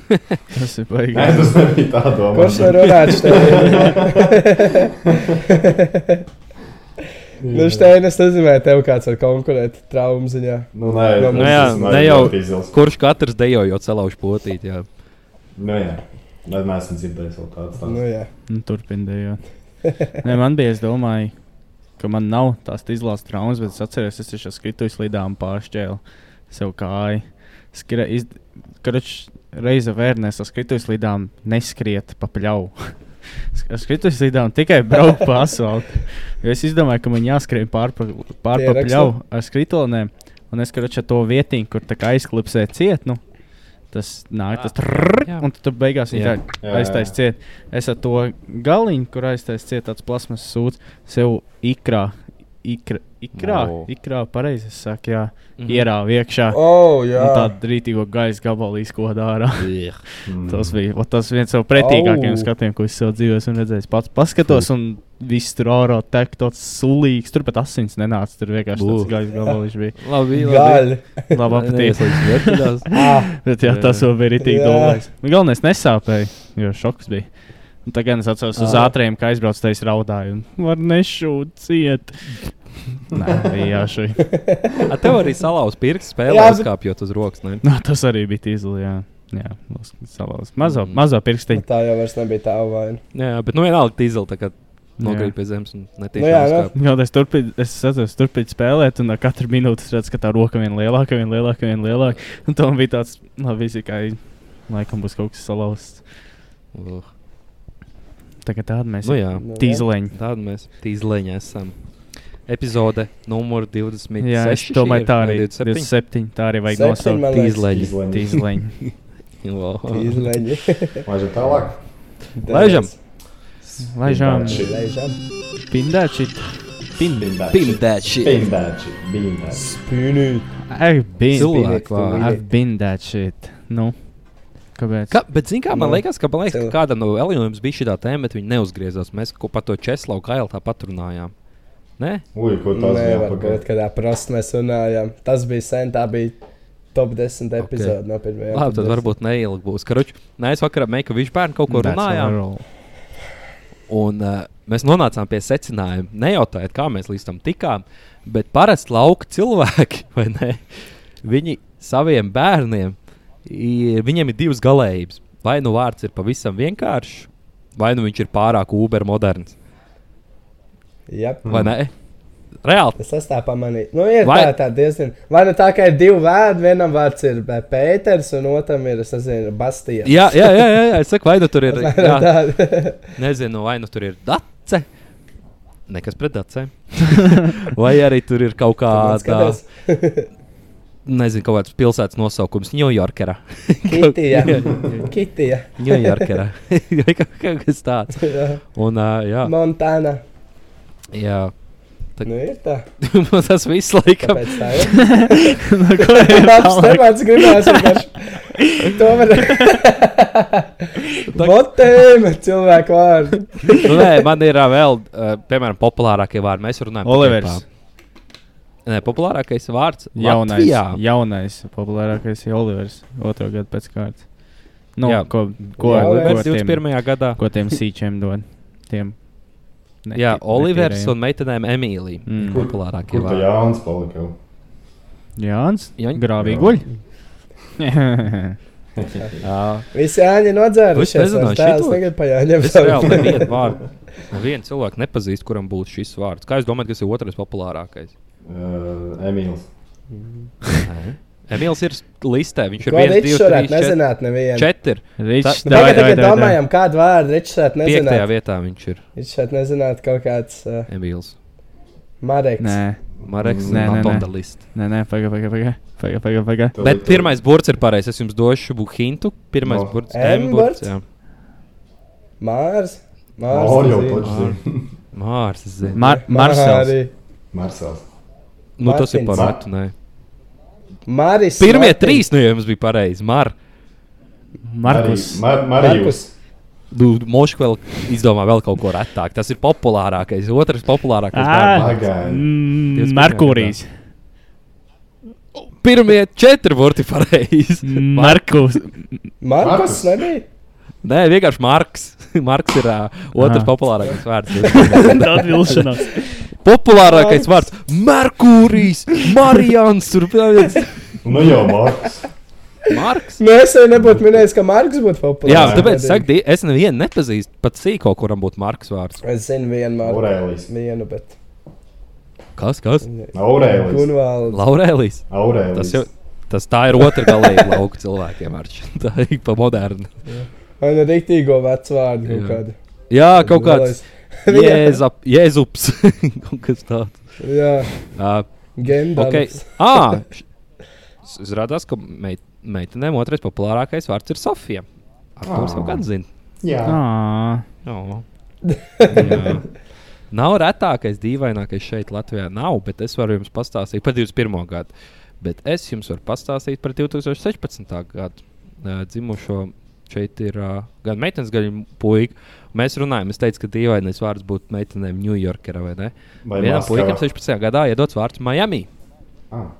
tas ir Nē, baigi. tas nebija tā doma. Kurš var runāt šeit? Nu, Steinas, nezinu, vai tev kāds var konkurēt traumu ziņā. Nu, nē, Nu, Nu, jā, ne jau- ļoti izcils. Kurš katrs dejojot celaušu potīt? Jā. Nu, jā. Nē, mēs esam dzirdējuši vēl tādas Nu, lietas. jā. Nu, Turpinājot. Nē, man bija, es domāju, ka man nav tās izlādes traumas, bet es atceros, es esmu kritis līdām pāršķēlu sev kāju. Skra, iz, karuč, reize vērnēs, es kritis līdām neskriet pa pļauju. Es kritis līdām tikai braucu pa asfaltam. Es izdomāju, ka man jāskrien pa, pār ar skritolnēm. Un es ar to vietiņu, kur aizklipsē ciet. Nu, Tas nāk, tas trrrr, Jā. un tu tur beigās viņa aiztaisīs ciet. Es ar to galiņu, kur aiztaisīs ciet tāds plasmas sūds, sev ikrā ikra, ikrā, O. ikrā pareizi es saku, jā, Mhm. ierāva iekšā. Oh, jā. Un tādu rītīgo gaisa gabalu izkodā ārā. Ugh. Mm. Tas bija ot, tas viens no pretīgākajiem Au. skatiem, ko es savā dzīvē esmu redzējis. Pats paskatos, un viss tur ārā tek tāds sulīgs. Tur pat asins nenāca. Tur vienkārši tāds gaisa gabaliņš bija. Labi, labi. Gaļa. Labi aptīts. Ah, Bet jā, tas vēl bija rītīgi Jā. dolais. Galvenais nesāpēja, jo šoks bija. Un tagad es atceros uz Ah. ātriem, kā aizbraucu, tā es raudāju. un Var nešūt ciet. Nē, bija jāšai. A tev arī salauz pirksts spēlē, uzkāpjot uz rokas. Ne? Nu, tas arī bija tīzli, jā. Jā, salās. Mazo, Mm. mazo pirkstiņu. tā jau vairs nebija tā vaina. Jā, bet nu vienalga tīzeli nokrīt pie zemes un netīši Nu jā, jā. Jā, es turpinu, es atceros, turpinu spēlēt, un katru minūti es redzu, ka tā roka vien lielāka, vien lielāka, vien lielāka. Un tam bija tāds, labi, kā laikam būs kaut kas salauzts. Ugh. Tagad tāda mēs Nu jā, Nu, tīzleņi. tāda mēs tīzleņi esam. Epizode numur 26. Jā, es domāju, tā arī ir 27. 27. Tā arī vajag nosaukt. Tīzleņi. Tīzleņi. Wow. Izleņi. Laižam tālāk. Laižam. Laižām, Shit. Laižam. pindēt šit. Pindēt. Pindēt. Pin that shit. Pindēt. Pindēt. Spīnīt. I've been, Cilvēku vārdu. I've been that shit. Nu, kāpēc? Ka, bet, zini, kā man Nu, liekas, ka, man liekas, ka kādam no Elijams bija šī tā tēma, bet viņi neuzgriezās. Mēs ko par to Česlavu Kailu tā patrunājām. Nē, Ui, ko tas bija? Nevar būt, kad tā prosti mēs runājām. Tas bija sen, tā bija top 10 epizode no pirmajām. labi, tad varbūt neilgi būs. Karuč, nē, es vakarā meklēju, ka viņš bērnu kaut ko runājām. Un uh, mēs nonācām pie secinājuma, nejautājot, kā mēs līdz tam tikām, bet parasti lauka cilvēki, vai ne? Viņi saviem bērniem, ir, viņiem ir divas galējības. Vai nu vārds ir pavisam vienkāršs, vai nu viņš ir pārāk uber moderns. Jā, Vai ne? Reāli. es esmu tā pamanījis. Nu, ir Vai- tā, tā diezgan. Vai nu tā kā ir divi vārdi, vienam vārds ir eh, Pēters, un otram ir, es nezinu, Bastija. Jā, jā, jā, jā, jā. es saku, vai nu tur ir. Jā, tā. nezinu, vai nu tur ir dace. Nekas pret dacēm. vai arī tur ir kaut kāda. Nezinu, kaut kāds pilsētas nosaukums Ņujorkā. Kitija. Kitija. Ņujorkā. Vai kaut kas tāds. Jā. Un, uh, jā, Montana. jā. Nu, ir tā. tas viss laikam. Kāpēc tā ir? Nu, ko ir tālāk? temats gribās vienkārši. To var. Botēma cilvēku vārdu. nu, nē, man ir vēl, uh, piemēram, populārākie vārdi. Mēs runājam par Olivers. Nē, populārākais vārds Jaunais, Latvijā. jaunais, populārākais ir Olivers. Otro gadu pēc kārtas. Nu, Jā. ko, ko, Jā, ko, ko, tiem, 21. gadā. ko tiem sīčiem dod? Tiem neti- Jā, Olivers netīrajiem. un meitenēm Emīlija. Mm. Populārākie vārdi. Jānis palika? Jānis. Jā. guļ. Jā. Visi āņi nodzērušies. Es tēls šito. Tagad pa Es reāli nevienu vārdu. Vienu cilvēku nepazīstu, kuram būtu šis vārds. Kā jūs domājat, kas ir otrais populārākais? Uh, Emīls. Emīls ir listē. Viņš ir viens, varētu trīs, nezināt nevienu? Četri. Ričs, Tā- Tagad, davai. domājam, kādu vārdu Ričs šeit Piektajā nezināt. vietā viņš ir Viņš šeit nezināt kaut kāds uh, Emīls. Mareks. Nē, Mareks Nē, nē, not on nē. the list. nē, nē, pagaidi, pagaidi, pagaidi. Pagaidi, pagaidi, pagaidi. Bet pirmais burts ir pareizs. Es jums došu hintu. Pirmais No. burts M M burts. jā. Mārs. Mārs Mārs. jau taču. Mārs. Marsels. Mārī. Marsels. Nu, tas ir par retu. nē. Māris. Pirmie Martins. trīs no jums bija pareizi. Mar. Markus. Mar Marijus. Nu, Mošs vēl izdomā vēl kaut ko retāk. Tas ir populārākais. Otrs populārākais. Pagaidi. Mm, 21. Merkūrijs. Pirmie četri burti pareizi. Markus. Markus Markus. nebija. Nē, vienkārši Marks. Marks ir uh, otrs Aha. populārākais vārds. Tāda vilšanās. Populārākais vārds - Merkūrijs, Marijans. Tur bija Nu jau Marks. Marks. Nu, es jau nebūtu minējis, ka Marks būtu populārs. Jā, tāpēc die- es nevienu nepazīstu. Pat sīko, kuram būtu Marks vārds. Es zinu vienu Marku. Aurēlijs. Vienu, bet. Kas? kas? Aurēlijs. Gunvalds. Laurēlijs. Aurēlijs. Tas, jau, tas tā ir otra galīga lauka cilvēkiem. Arč. Tā ir pa modernu. Vai nu rītīgo vecu vārdu kaut kādu. Jā, kaut kāds Jā. jēzap, jēzups. kaut kas tāds. Jā, Uh, okay. ah, izrādās, ka meit, meitenēm otrais populārākais vārds ir Sofija. Ar to jau gan zina. Jā. Jā. Jā. Nav retākais, dīvainākais šeit Latvijā. Nav, bet es varu jums pastāstīt par 21. gadu. Bet es jums varu pastāstīt par 2016. gadu uh, dzimušo. Šeit ir uh, gan meitenes, gan puika. Mēs runājam, es teicu, ka dīvainais vārds būtu meitenēm Ņujorkā vai ne? Vai Vienam puikam 16. gadā iedots vārds Miami. Ah.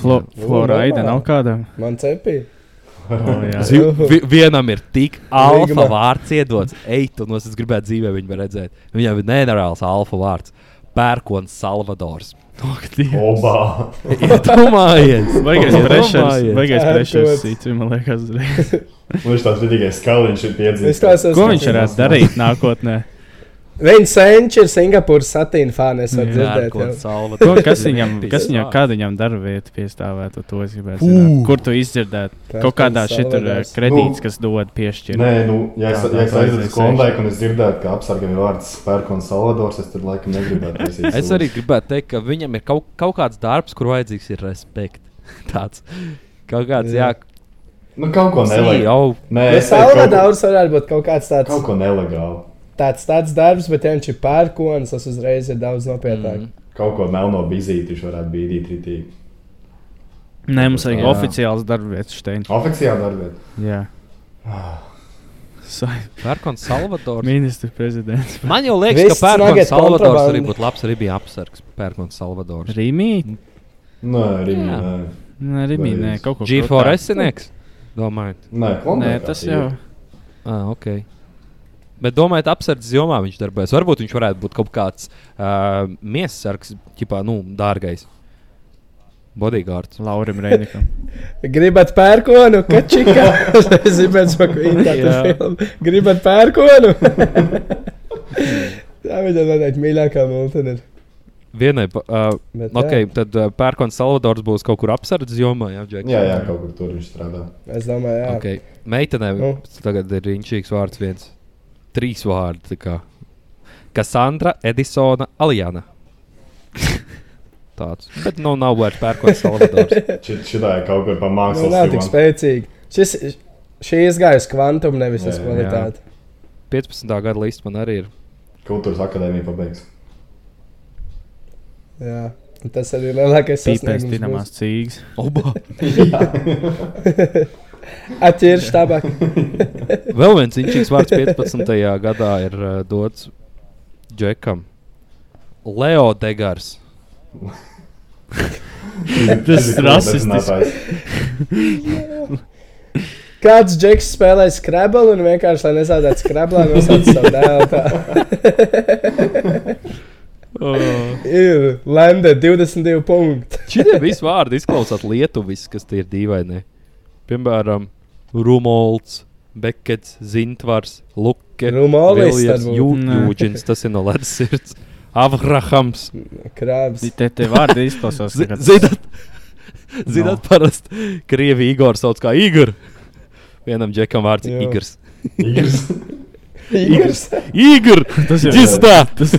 Flo. Florida nav kāda. Man cepīja. Oh, jā. Zi- vi- Vienam ir tik alfa vārds iedots. Eitu, no es gribētu dzīvē viņu redzēt. Viņam ir nenormāls alfa vārds. Pērkons Salvadors. Obā! Iedomājies! Baigais Iedomājies. baigais kaut- cits, man liekas, uzreiz. Viņš tāds vidīgais skaliņš ir piedzīvojis. Ko viņš varētu darīt nākotnē? Viņa senčs ir Singapūras satīna fāne. Es varu dzirdēt. Ko, kas viņam, kas viņam, kāda viņam darba vieta piestāvētu, to es gribētu zināt. Kur tu izdzirdētu? Pērkons Kaut kādā šitur kredīts, Nu, kas dod piešķirt. Nē, nu, ja es, ja es aizietu uz Klondaiku un es dzirdētu, ka apsargam ir vārds Pērkons Salvadors, es tur laikam negribētu Es arī gribētu teikt, ka viņam ir kaut, kaut kāds darbs, kur vajadzīgs ir respekts. Tāds kaut kāds, jā, Nu, kaut ko nelegāli. jau Nē, es teiktu, kaut, Salvadors varētu būt kaut kāds tāds, kaut ko nelegāli. Tāds, tāds darbs, bet ja viņš ir pērkons, tas uzreiz ir daudz nopietnāk. Mm. Kaut ko melno bizīti viņš varētu bīdīt ritīgi. Nē, mums vajag Jā. oficiāls darba vietas šeit. Oficiāli darbēt. Jā. Sa- Pērkons Salvadors. Ministra prezidents. Man jau liekas, Viss ka Pērkons Salvadors kontrabanda. arī būtu labs. Arī bija apsargs Pērkons Salvadors. Rīmī? Nē, Rīgā. Jā. Nē, Nē, Rīmī, nē, kaut ko G4 esinieks. Domājat? nē, Nē, tas jau. Ah, ok. Bet domājat, apsardzes jomā viņš darbojas. Varbūt viņš varētu būt kaut kāds uh, miesasargs, tipā, nu, dārgais. Bodyguards. Laurim Reinikam. Gribat pērkonu, kačika? īņķāt filmu. Gribat pērkonu? Tā viņa noteikti mīļākā multene ir. Vienai, uh, Bet, okay, jā, tad uh, Pērkons Salvadors būs kaut kur apsardzes jomā. Jā, Džek? Jā, jā, kaut kur tur viņš strādā. es domāju, jā. Okay. Meitenē Nu. tagad ir inčīgs vārds viens. Trīs vārdi. tā kā. Kassandra, Edisona, Alijana. Tāds. Bet nu nav vairs Pērkons Salvadors. Šit- Šitā ir kaut kur pa Nu, mākslas nav tik spēcīgi. Šis, šī izgājas kvantum, nevis Jā, uz jā. kvalitāti. 15. gada līsts man arī ir. Kultūras akadēmija pabeigs. Jā. Un Tas arī ir lielākais Pīpēs sasniegums. dinamās cīgas. Oba. Atķirš tabak. Vēl viens inčīgs vārds 15. gadā ir uh, dots Džekam. Leo Degars. Tas ir rasistisks. Kāds džeks spēlē skrablu un vienkārši, lai nezaudētu skrablā, nosauc savu dēlu. tā. Ir Lende 22 punkti. Šie visi vārdi izklausās lietuviski, kas tie ir dīvaini. Piemēram, Rumolds, Bekets, Zintvars, Luke, Rumolis Viljams, tad būtu. Jū- Nē. Jūģins, tas ir no Ledus sirds. Avrahams. Krāps. Te, te vārdi izklausās. Zi- kā- Zināt, zināt parasti Krievi Igor sauc kā Igor. Vienam džekam vārds ir Jā. Igors. Igors. Igor! Tas ir! Tas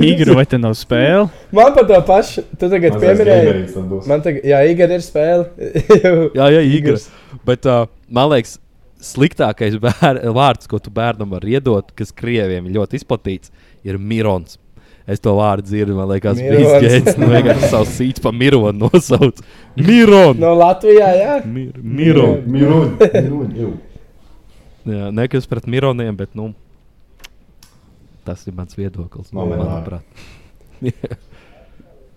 Igru vai te nav spēle? Man par to pašu. Tu tagad pieminēji. Man tagad, jā, Igor ir spēle. Jā, jā, Igors. Bet uh, man liekas, sliktākais bēr, vārds, ko tu bērnam vari iedot, kas krieviem ir ļoti izplatīts, ir Mirons. Es to vārdu dzirdu, man liekas, bija izgājis. Nu, vienkārši savs sīts pa Mironu nosauc. Miron! no Latvijā, jā. Mir Miron! Mirun. Mirun. jū. Jā, nekas pret Mironiem, bet, nu, tas ir mans viedoklis. Man manuprāt.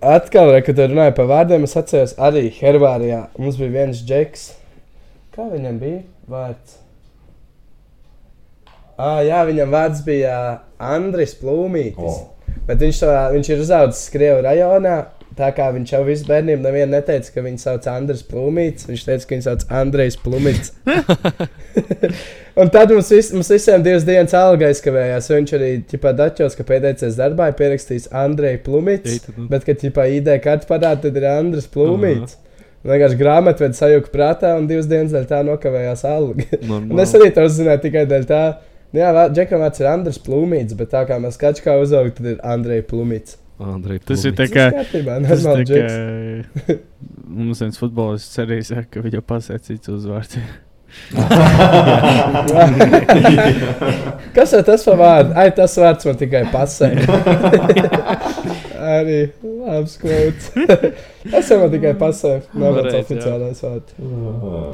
Atkal, re, kad runāju par vārdiem, es atceros arī Hervārijā. Mums bija viens džeks. Kā viņam bija vārds? Ah, jā, viņam vārds bija Andris Plūmītis. O. Bet viņš, to, viņš ir uzaugusi Krievijas rajonā. Tā kā viņš jau visu bērniem nevienu neteica, ka viņu sauc Andris Plūmītis. Viņš teica, ka viņu sauc Andrejs Plūmītis. Un tad mums, vis, mums visiem divas dienas alga aizkavējās. Viņš arī ķipā daķos, ka pēdējais darbā ir pierakstījis Andrejs tad nu. Bet, kad ķipā ID kartu parāda, tad ir Andris Plūmītis. Vienkārši grāmatvedis sajūta prātā un divas dienas dēļ tā nokavējās alga. Es arī to uzzināju tikai dēļ tā. Nu Jā, Džekam vārds ir Andris Plūmītis, bet tā kā mēs skačām, kā uzaugt, tad ir Andrejs Plūmītis. Andrej, Tas ir tā kā. Tas kārtībā, Tas normāli tā kā mums viens futbolists arī saka, ka viņa pasēcīts uzvārds. Kas ir tas par vārdu? Ai, tas vārds man tikai pasē. Arī labs kvots. Tas jau tikai pasē. Nav jā. oficiālais vārds.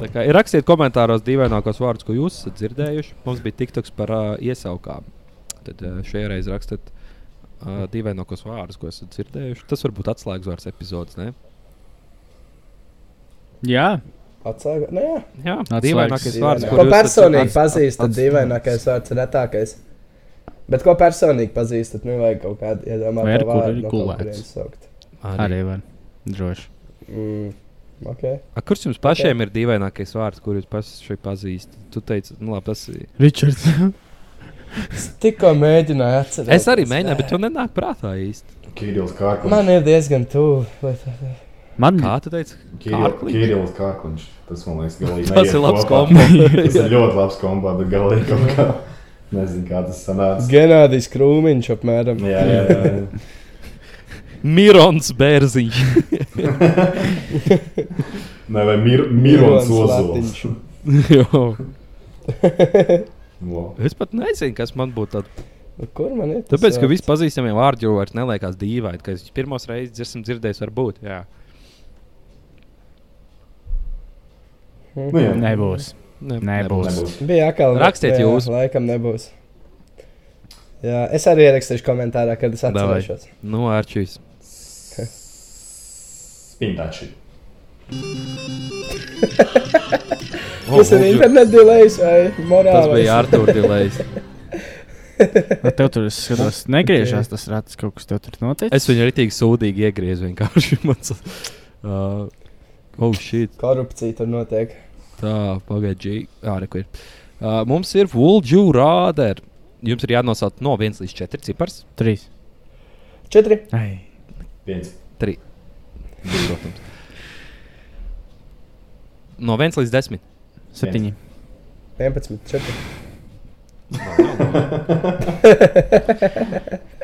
Tā kā, ir rakstiet komentāros dīvainākos vārdus, ko jūs esat dzirdējuši. Mums bija tiktoks par uh, iesaukām. Tad uh, šajā reizē rakstiet uh, dīvainākos vārdus, ko esat dzirdējuši. Tas var būt atslēgas vārds epizodes. Ne? Jā, Atsāga. Nu, jā. Jā, Atslēgas dīvainākais vārds. Dīvaināk. kur Ko jūs personīgi pazīstat? Dīvainākais vārds ir retākais. Bet ko personīgi pazīstat? Nu, vajag kaut kādu Vai ar kuru vārdu. ir gulēts? arī var. Droši. Mm. Okay. A, kurš jums pašiem ir dīvainākais vārds, kurus jūs šeit pazīstat? Tu teici, nu labi, tas ir. Ričards. Es tikko mēģināju atcerēties. Es arī mēģināju, bet tu nenāk prātā īsti. Kirils Kārkliņš. Man ir diezgan tuvu. vai tā- Man Kā tu teici? Kiril- Kārkliņš? Kirils Kārkliņš. Tas man liekas, galīgi Tas neiet ir labs kombo. Tas ir ļoti labs kombo, bet galīgi kaut kā. Nezinu, kā tas sanāca. Genādijs Krūmiņš apmēram. Jā, jā, jā. Mirons Bērziņš. Nē, vai mir, Mirons Ozols. Wow. es pat nezinu, kas man būtu tāds. Nu, Kur man ir? Tāpēc, ka visi pazīstamie vārdi jau vairs neliekas dīvaini, ka es pirmos reizes esmu dzirdējis, varbūt. Jā. Nu, jā. nebūs. Ne, Nebūs. Nebūs. Bija atkal. Rakstiet jā, jūs. Laikam nebūs. Jā, es arī ierakstīšu komentārā, kad es atcerēšos. Nu, Arčīs. Spintači. Tas ir internet delejs vai Tas morāls? bija Artur Dilējs. Nu, Tev tur es skatos, negriežās tas rats, kaut kas tur noticis. Es viņu arī tik sūdīgi iegriezu vienkārši. Mans, uh, oh, shit. Korupcija tur notiek. Tā, pagaidi, reku ir. Uh, mums ir Vulģu rāderi. Jums ir jānosauc no 1 līdz 4 cipars. Trīs. Četri. Ai. Viens. Divi, protams. No 1 līdz 10. Septiņi. 11. Četri.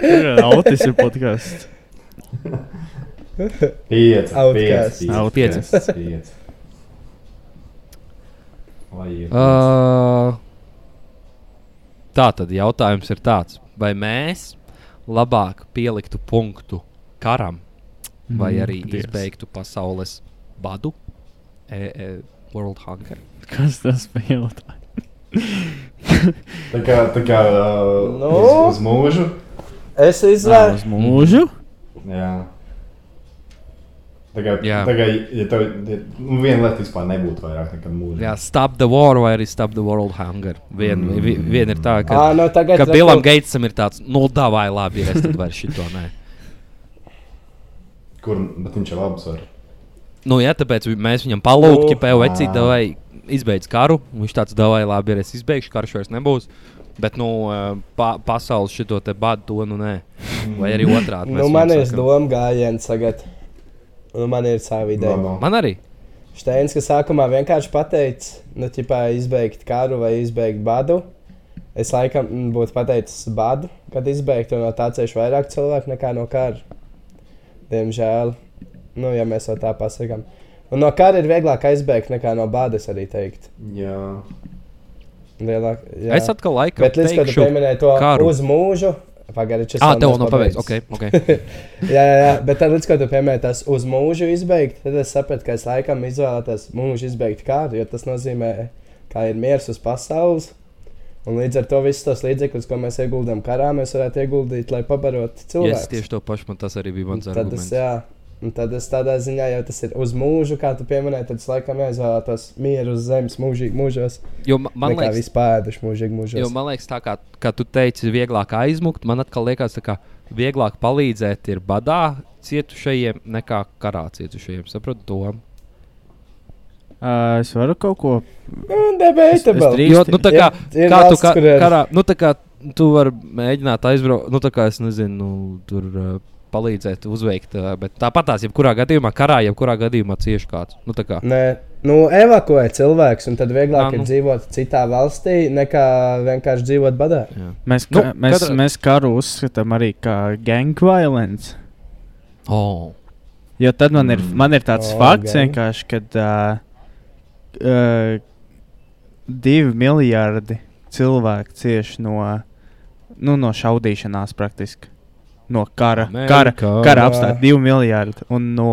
Ir autismu podkāsts. Pieci. Outcast. Pieci. Outcast. Pieci. Pieci. Lai ir. Uh, tā tad jautājums ir tāds, vai mēs labāk pieliktu punktu karam, vai Mm, arī Dievs. izbeigtu pasaules badu, e, e, World Hunger. Kas tas bija? jautājums? Tā kā, tā kā uh, Nu? uz, uz mūžu. Es Uz izvēlu. mūžu? Jā. Tā kā, Jā. kā ja tev ja, nu, viena lieta vispār nebūtu vairāk nekā mūža. Jā, Stop the War vai arī Stop the World Hunger. Vien, Mm. vi, vien ir tā, ka, Ā, no tagad. ka Billam Gatesam ir tāds, nu, tā vai labi, ir, es tad vairs šito nē. Kur, bet viņš jau labs var. Nu, jā, tāpēc mēs viņam palūgtu, ja Nu, pēc vecīt, ā. vai izbeidz karu. Viņš tāds, vai labi, ir, es izbeigšu, karš vairs nebūs. Bet, nu, ā, pa, pasaules šito te badu, to nu nē. Vai arī otrādi. Nu, mēs man ir sakam. doma gājiens tagad. Nu, man ir sava ideja. No, no. Man arī. Steins, kas sākumā vienkārši pateica, nu, ķipā, izbeigt karu vai izbeigt badu. Es laikam mm, būtu pateicis badu, kad izbeigt, un no tā cieši vairāk cilvēku nekā no kara. Diemžēl, nu, ja mēs to tā pasakām. Un no kara ir vieglāk aizbēgt nekā no bādas, arī teikt. Jā. Lielāk, jā. Es atkal laikam Bet līdz teikšu, pieminēji to karu. uz mūžu, pagaidi, šis Ah, tev nav nav pabeigts. Okay, okay. Jā, jā, jā, bet tad, līdz ko tu piemēri tas uz mūžu izbeigt, tad es sapratu, ka es laikam izvēlētos mūžu izbeigt kādu, jo tas nozīmē, ka ir miers uz pasaules. Un līdz ar to visus tos līdzekļus, ko mēs ieguldām karā, mēs varētu ieguldīt, lai pabarotu cilvēku. tieši to pašu, man tas arī bija mans tad arguments. es, jā, un tad es tādā ziņā, ja tas ir uz mūžu, kā tu pieminēji, tad es laikam izvēlētos mieru uz zemes mūžīgi mūžos. Jo ma- man Man liekas, vispār pēduši mūžīgi mūžos. Jo man liekas, tā kā, kā tu teici, vieglāk aizmukt, man atkal liekas, kā vieglāk palīdzēt ir badā cietušajiem nekā karā cietušajiem. Saprotu to? Uh, es varu kaut ko. Nu, Debatable. drīkstu- Jo, nu, tā kā, Ir- ir kā tu valsts, kā, kur ir- karā, nu, tā kā tu vari mēģināt aizbraukt, nu, tā kā es nezinu, nu, tur uh, palīdzēt, uzveikt, bet tāpat tās, jebkurā gadījumā, karā, jebkurā gadījumā cieši kāds. Nu, tā kā, Nē, nu, evakuē cilvēks, un tad vieglāk Ā, ir nu. dzīvot citā valstī, nekā vienkārši dzīvot badā. jā. Mēs, Nu, ka, nu, mēs, katra... mēs karu uzskatām arī kā gang violence. Oh. Jo tad man ir, man ir tāds oh, fakts, gang. vienkārši, kad uh, uh, divi miljardi cilvēku cieši no, nu, no šaudīšanās praktiski. No kara. Kara, Amerikā. kara Jā. apstākļi 2 miljardi. Un, no,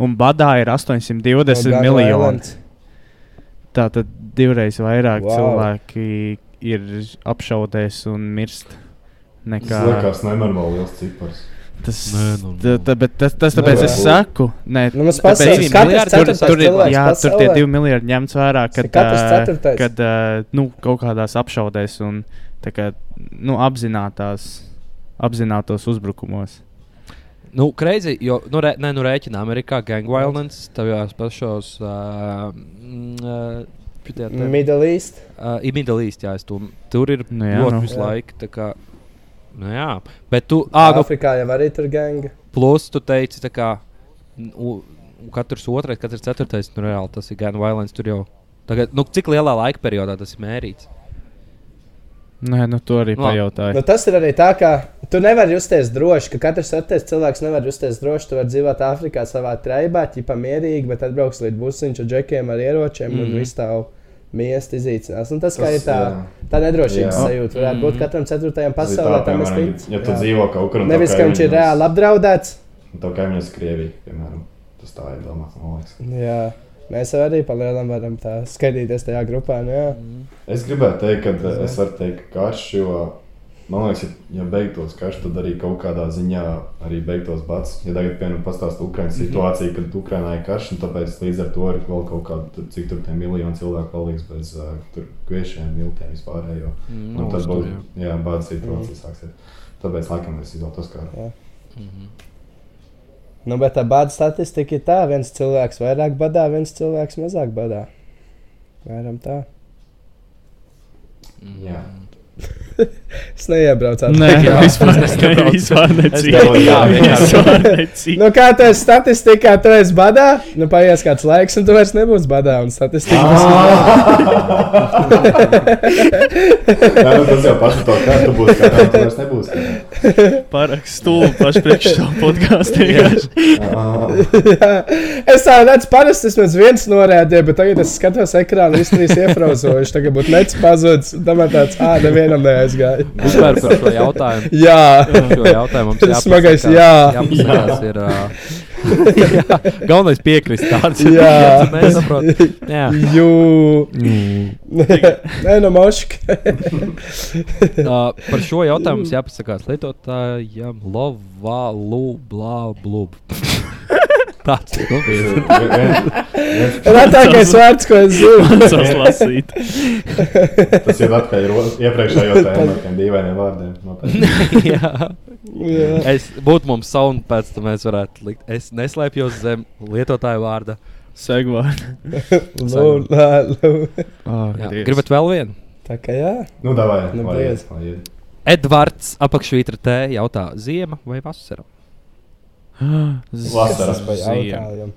un badā ir 820 Gun miljoni. Tā tad divreiz vairāk Wow. cilvēki ir apšaudēs un mirst. Tas Nekā liekas nenormāli liels cipars. tas, tā, tā, bet tas, tas tāpēc Nevar es saku, nē, Nu, tāpēc- katrs tur, tur, ir, jā, tur tie divi miljardi ņemts vērā, kad, ceturtais. kad ā, nu, kaut kādās apšaudēs un kā, nu, apzinātās, apzinātos uzbrukumos. Nu, crazy, jo, nu, re, ne, nu, rēķina Amerikā gang violence, tajos pašos, uh, mm, uh, Middle East. Uh, ir Middle East, jā, es to, tur ir Nu nu, jā, ļoti nu. visu Jā. laiku. tā Kā, nu, jā, bet tu, ah, nu, Āfrikā jau arī tur ganga. plus tu teici, tā kā nu, katrs otrais, katrs ceturtais, nu, reāli tas ir gan violence. Tur jau, tagad, nu, cik lielā laika periodā tas ir mērīts? Nē, nu, to arī Nu, labi. pajautāju. Nu, tas ir arī tā, ka tu nevari justies droši, ka katrs atteikts cilvēks nevar justies droši. Tu vari dzīvot Āfrikā savā treibā, ķipa mierīgi, bet atbrauks līdz busiņš ar džekiem ar ieročiem mm. un Mhm. viss tā miest izīcinās. Un tas, tas ir tā, tā nedrošības Jā. sajūta, varētu būt Mhm. katram ceturtajam ir pasaulē. tā, piemēram, ja tu Jā. dzīvo kaut kur un Nevis, ka viņš ir reāli apdraudēts. Tā kā viņas Krievija, piemēram. Tas tā ir domāts. Jā. Mēs arī palielinām, varam tā skatīties tajā grupā. Nu, jā. Es gribētu teikt, ka es varu teikt, ka karš, jo man liekas, ja, beigtos karš, tad arī kaut kādā ziņā arī beigtos bats. Ja tagad, piemēram, pastāstīt Ukraiņas situāciju, kad Ukraiņā ir karš, un tāpēc līdz ar to ir vēl kaut kāda, tur, cik tur tie miljoni cilvēku paliks bez uh, tur kviešiem, miltiem vispārējo. Mm, Un tad uztur, būs, jā. jā, bāda situācija sāksies. Tāpēc, laikam, es izvēlos to skaru. Mhm. Nu, bet tā bāda statistika ir tā, viens cilvēks vairāk badā, viens cilvēks mazāk badā. Varam tā. Jā. Es neiebraucu Nē, tādā vispār ne- vispār necīk. Nu, kā tas statistikā, tu esi badā, nu paies kāds laiks, un tu vairs nebūsi badā. Un statistika Jā, nu, tas jau pašu to kā tu būsi, kā tu vairs nebūsi. Pārāk stulbi paši priekš šo podkāstu. Ā, es tā redzu, parasti es viens norādīju, bet tagad es skatos ekrānu, viss trīs iefrauzojuši. Tagad būtu nec pazudis, un tam tāds, ah, nevienam neaizgāja. Vispār par šo jautājumu. Jā, Šo jautājumu mums jāpasakās- Smagais jā. jāpasakās ir. Uh, jā, galvenais piekrist tāds. Jā. Tu nesaproti. Jā. jū. Nē, no moška. Uh, par šo jautājumu mums jāpasakās lietotājiem Lovalu blā blūb. Tāds ir. Nu, Retākais vārds, ko es zinu. Tas lasīt. Tas ir atpakaļ ro- iepriekšējo tēmu ar tiem dīvainiem vārdiem. jā. Jā. Es būtu mums sauna, pēc tam mēs varētu likt. Es neslēpjos zem lietotāja vārda. Segvārds. Oh, Jā. Gribat vēl vienu? Tā kā jā. Nu, davai, Nu. Edvards apakšvītra T jautā, ziema vai vasara? Vasarā. Tas pa jautājumu.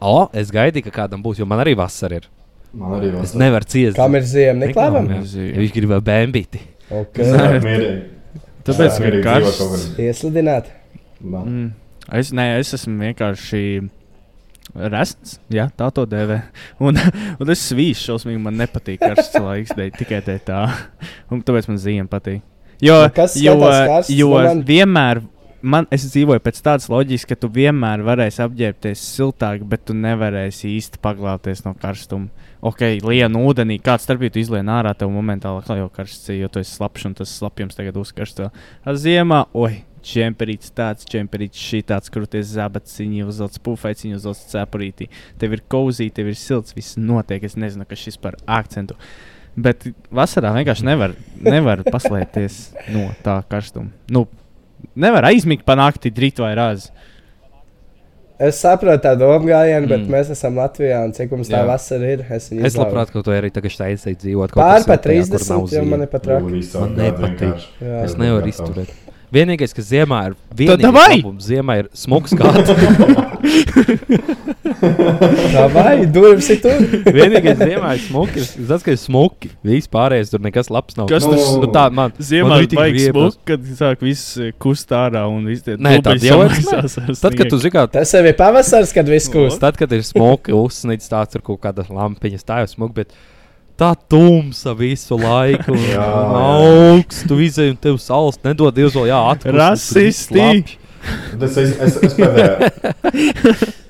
O, es gaidīju, ka kādam būs, jo man arī vasara ir. Man arī Es vasarā. nevaru ciest. Kam ir ziema? Neklāvam? Viņš grib vēl bēnbīti. Okay. Nē, mierīgi. Tāpēc, Jā, ka mierīgi karš- dzīvo kaut kur. Ieslidināt. Mm. Es, nē, es esmu vienkārši resns, jā, tā to dēvē. Un, un es svīšu šausmīgi, man nepatīk karsts laiks, dēļ, tikai dēļ tā. Un tāpēc man ziema patīk. Jo, Nu, kas jo, karsts? jo Nu, man- vienmēr, man, es dzīvoju pēc tādas loģikas, ka tu vienmēr varēsi apģērbties siltāk, bet tu nevarēsi īsti paglābties no karstuma. Ok, lienu ūdenī, kāds starpību izlien ārā, tev momentāli atkal jau karsts, jo tu esi slapjš un tas slapjums tagad uzkarsto. A ziemā, oi, čemperīts tāds, čemperīts šī tāds, krūties zabatiņi, uzvelc pufaiciņu, uzvelc cepurītī. Tev ir kozī, tev ir silts, viss notiek. Es nezinu, kas šis par akcentu. Bet vasarā vienkārši nevar, nevar paslēpties no tā karstuma. Nu, nevar aizmigt pa nakti, drīt vai rāzi. Es saprotu tā domu gājienu, bet Mm. mēs esam Latvijā un cik mums tā Jā. vasara ir. Es, Es labprāt, ka tu arī tagad šeit dzīvot. kaut Pār kur pa siltajā, kur 30, nav jau man ir pat rāk. Man nepatīk. Es nevaru izturēt. Vienīgais, kas ziemā ir davai! vienīgais, ziemā ir smags kāds. Tā vai durvis ir tur? Vienīgais ziemā ir smuki. ir Tas, ka ir smuki. Viss pārējais tur nekas labs nav. Kas Nu, tas Nu, tā man Ziemā man ir griepas. smuki, kad sāk viss eh, kust ārā un viss tie Nē, tad jau ar Tad, kad tu sniegu. zini, kā Tas jau ir pavasars, kad viss kūst. Tad, kad ir smuki uzsnīts tāds ar kaut kādas lampiņas, tā jau smuki. Bet tā tumsa visu laiku. un Jā, jā. Augsts, tu izēji un tev saules nedod Dievs vēl jā, atpūst. Rasisti! Tas es, es, es pēdējā.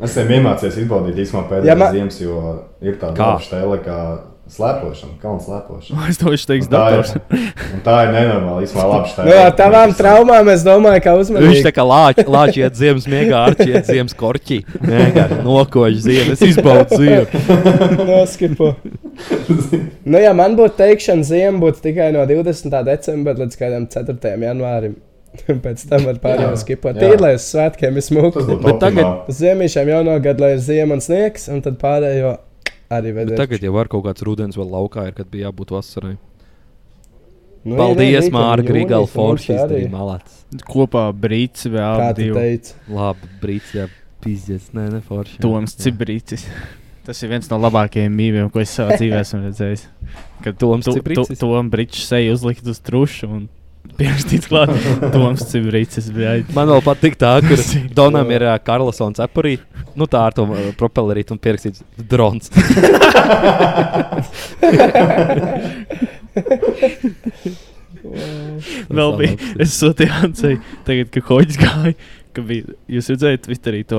Es esmu iemācījies izbaudīt īstenībā ma- ja ziemas, jo ir tāda stēle kā slēpošana, kalnu slēpošana. Es to viņš teiks, Un Tā doktors. ir, tā ir nenormāla, laba Nu, stēle. jā, tavām traumām es domāju, ka Viņš uzmanīgi. tā kā lāčs, lāč iet ziemas miegā, ar iet ziemas korķī. Vienkārši nokož ziemu, es izbaudu ziemu. Noskipo. nu, ja man būtu teikšana, ziema būtu tikai no 20. decembra līdz kādam 4. janvārim. Pēc tam var pārējām Jā, skipot. Tīri, lai uz svētkiem ir smūgi. Bet tagad- optimāli. Uz ziemišiem jau no gada, lai ir ziema un sniegs, un tad pārējo arī Bet vedēs. tagad jau var kaut kāds rudens vēl laukā, ir, kad bija jābūt vasarai. Nu, Paldies, Grigala, un mums Forši, arī. malāts. Kopā brīts Kā vēl tu divi. teici? Labi, brīts, jā, pizdies, nē, ne Forši. jā. Toms. Cibrītis. Tas ir viens no labākajiem mīmiem, ko es savā dzīvē esmu redzējis. Kad Toms tu, tu? Tom Brīčs seju uzlikt uz trušu un pierakstīts klāt. Toms Cibrītis bija. Man vēl patīk tā, ka Donam ir uh, Karlsons apurī. Nu tā ar to uh, propellerītu un pierakstīts drons. Vēl bija. Es sūtīju Ancei, tagad, kad hoģis gāja. Ka bija, jūs redzējāt, Twitterī to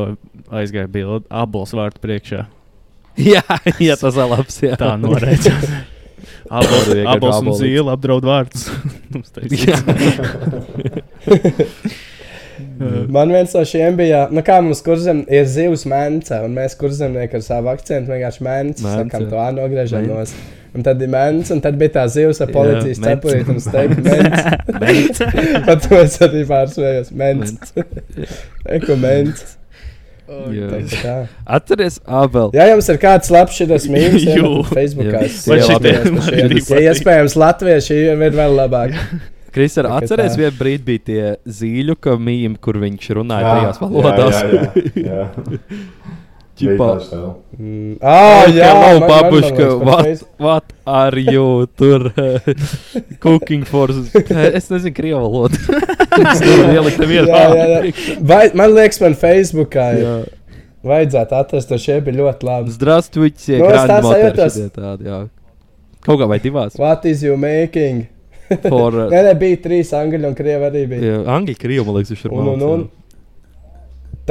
aizgāja bildi abols vārtu priekšā. jā, jā, tas ir labs. Jā. Tā noreicās. Abols un zīle apdraud Jā. Man viens no šiem bija, nu kā mums kurzem ir zivs mēnce, un mēs kurzemnieki ar savu akcentu vienkārši mēnce, sakām to nogriežam Mēnce. nos. Un tad ir mēnce, un tad bija tā zivs ar policijas cepurīti un steigtu mēnce. Pat to es arī pārsvējos, mēnce. Eko mēnce. Atceries, Abel. Ja jums ir kāds labs šis mīmīms, tad Facebookā Jā. es Man ielādējos šitie- par man šiem. arī Ja iespējams latvieši ir vēl labāk. Kris, tā. vienā brīdī bija tie zīļu kamīmi, kur viņš runāja Jā, trijās valodās. jā, jā, jā. Bija Ķipā. tā stēle. Mm. Ah, jā, Hello, man- man- man babuška, liekas, par what, Face- what are you tur cooking for? Es nezinu, krievu valodu. Es nevaru ielikt nevienu Jā, jā, vārdu. jā. Vai, man liekas, man Facebookā ir. Jā. Vajadzētu atrast to šeit, bija ļoti labi. Здравствуйте, Nu, es tā grandmother, sajūtos. šitie tādi, jā. Kaut kā vai divās. What is you making? For, uh, Nē, nē, bija trīs angļu un krievi arī bija. jā, Angļu, krievu, man liekas, viņš ir Un, un, un.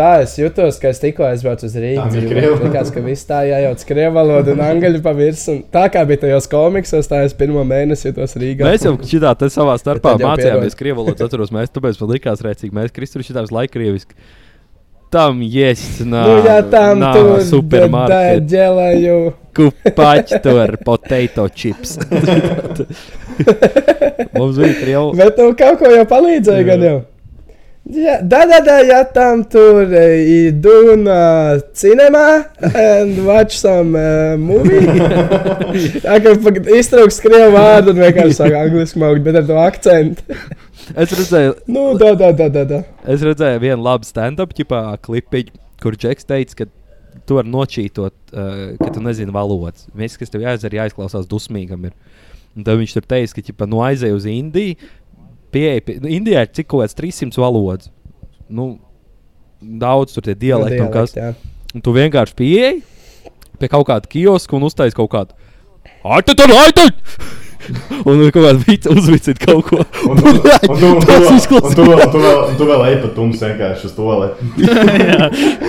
Tā es jutos, ka es tikko aizbraucu uz Rīgas. Tā. Likās, ka viss tā jājauc krievu valodu un angļu pa virsmu. Un Tā kā bija tajos komiksos, tā es pirmo mēnesi jutos Rīgā. Mēs jau šitā te savā starpā mācījāmies krievu valodu, atceros, mēs tāpēc man likās rēcīgi, mēs kristur šitā uz laiku krieviski. Tam jest na, Nu, jā, tam na tur supermarket, ģelēju. kupaķi tur, potato chips. Mums bija krievu. Bet nu kaut ko jau palīdzēja Jā. gan jau. Jā, da, da, da, ja tam tur uh, do uh, cinema and watch some uh, movie. Tā kā iztrauks krievu vārdu un vienkārši saka angliski maukt, bet ar to akcentu. Es redzēju, Nu, da, da, da, da, da. Es redzēju vienu labu stand-up klipiņu, kur Džeks teica, ka tu vari nočītot, uh, ka tu nezini valodas. Viss, kas tev jāizdara, jāizklausās dusmīgam. Ir. Un tad viņš tur teica, ka ķipa, nu, aizej uz Indiju. Pieeja, pie, nu, Indijā ir cik kaut kāds 300 valodas. Nu, daudz tur tie dialekti un kas. jā. Un tu vienkārši pieeji pie kaut kāda kioska un uztaisīji kaut kādu. Ai, tu tur, ai, tu! Un kaut kāda vīca uzvicīt kaut ko. Un tu, un tu, un tu, Tas vēl- izklausās- tu, vēl- tu, tu ej pa tumsu vienkārši uz to lietu.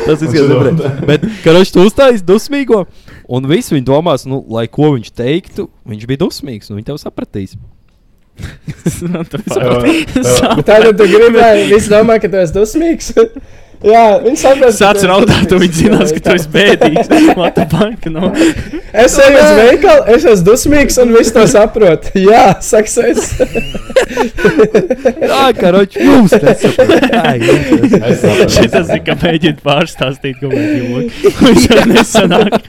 Tas nepareizi. Bet, viņš to uztaisīja dusmīgo, un viss viņa domās, nu, lai ko viņš teiktu, viņš bija dusmīgs, un viņš tev sapratīs. Man tas Bet Tagad tu gribēji, visi domā, ka tu esi dusmīgs. jā, viņi saprot. ka tu esi raudāt, tu viņi zinās, ka tu esi bēdīgs. Lata banka nav. Es eju uz veikalu, es esmu dusmīgs un viss to saprot. Jā, sakses. Jā, karoči, jums tas saprot. Es saprotu. Šitas ir, ka mēģina pārstāstīt kaut kādu joku. Viņš jau nesanāk.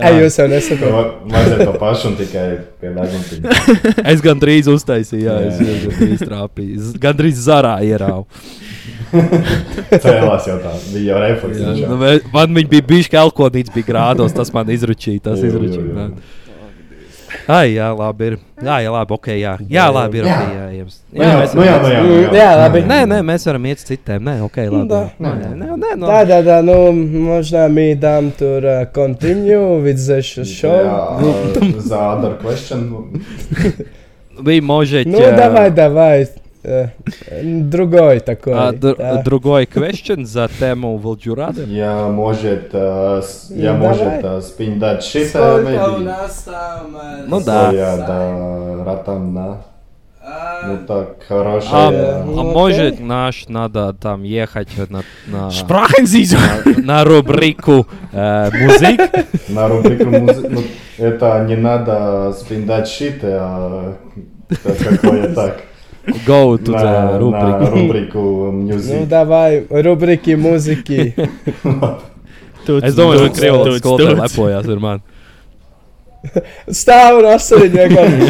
Ai, jūs jau nesaprotat. va- Vajadzēja to pašu un tikai pie deguntiņa. Es gandrīz uztaisīju, jā, es Jā. es gandrīz trāpīju. Z- Gandrīz zarā ierāvu. Cēlās jau tā, bija jau refleks. Jā, nu, Man viņa bija bijusi kalkodīts, bija grādos, tas man izručīja, tas Jā, jā, izručīja. jā. man. Ai, jā, labi. Ir. Jā, jā, labi. Ok, jā, jā labi. Ir, Jā. okay, jā, jums. Nu jā, mēs nu jā, varam- nu jā, Mm, nu jā. jā, labi. Nē, nē, mēs varam iet uz citiem. Nē, ok, labi. Da. Nē, nē, nē, nē, no. Да, да, да, ну, можно мы дам тур uh, continue with the sh- show. Yeah, uh, the other question. Вы можете... Ну, э, давай, давай. Э, Другой такой. а, да. Другой question за тему Волджурада. Я может, uh, s- я Ну, может давай. uh, спиндать shit, Сколько у нас там... э, Ну да. Я, да, ратам, да. а, Ну так, хорошая. А, Э, а ну, может окей. наш надо там ехать на, на, на, на рубрику э, музык? На рубрику музыки. Ну, это не надо спиндать shit, а какое так. Go to На, the на рубрику. рубрику Ну, music. давай, рубрики музыки. Es domāju, ka Krievijas skolotāji lepojās ar mani. Stāv un asariņ vienkārši.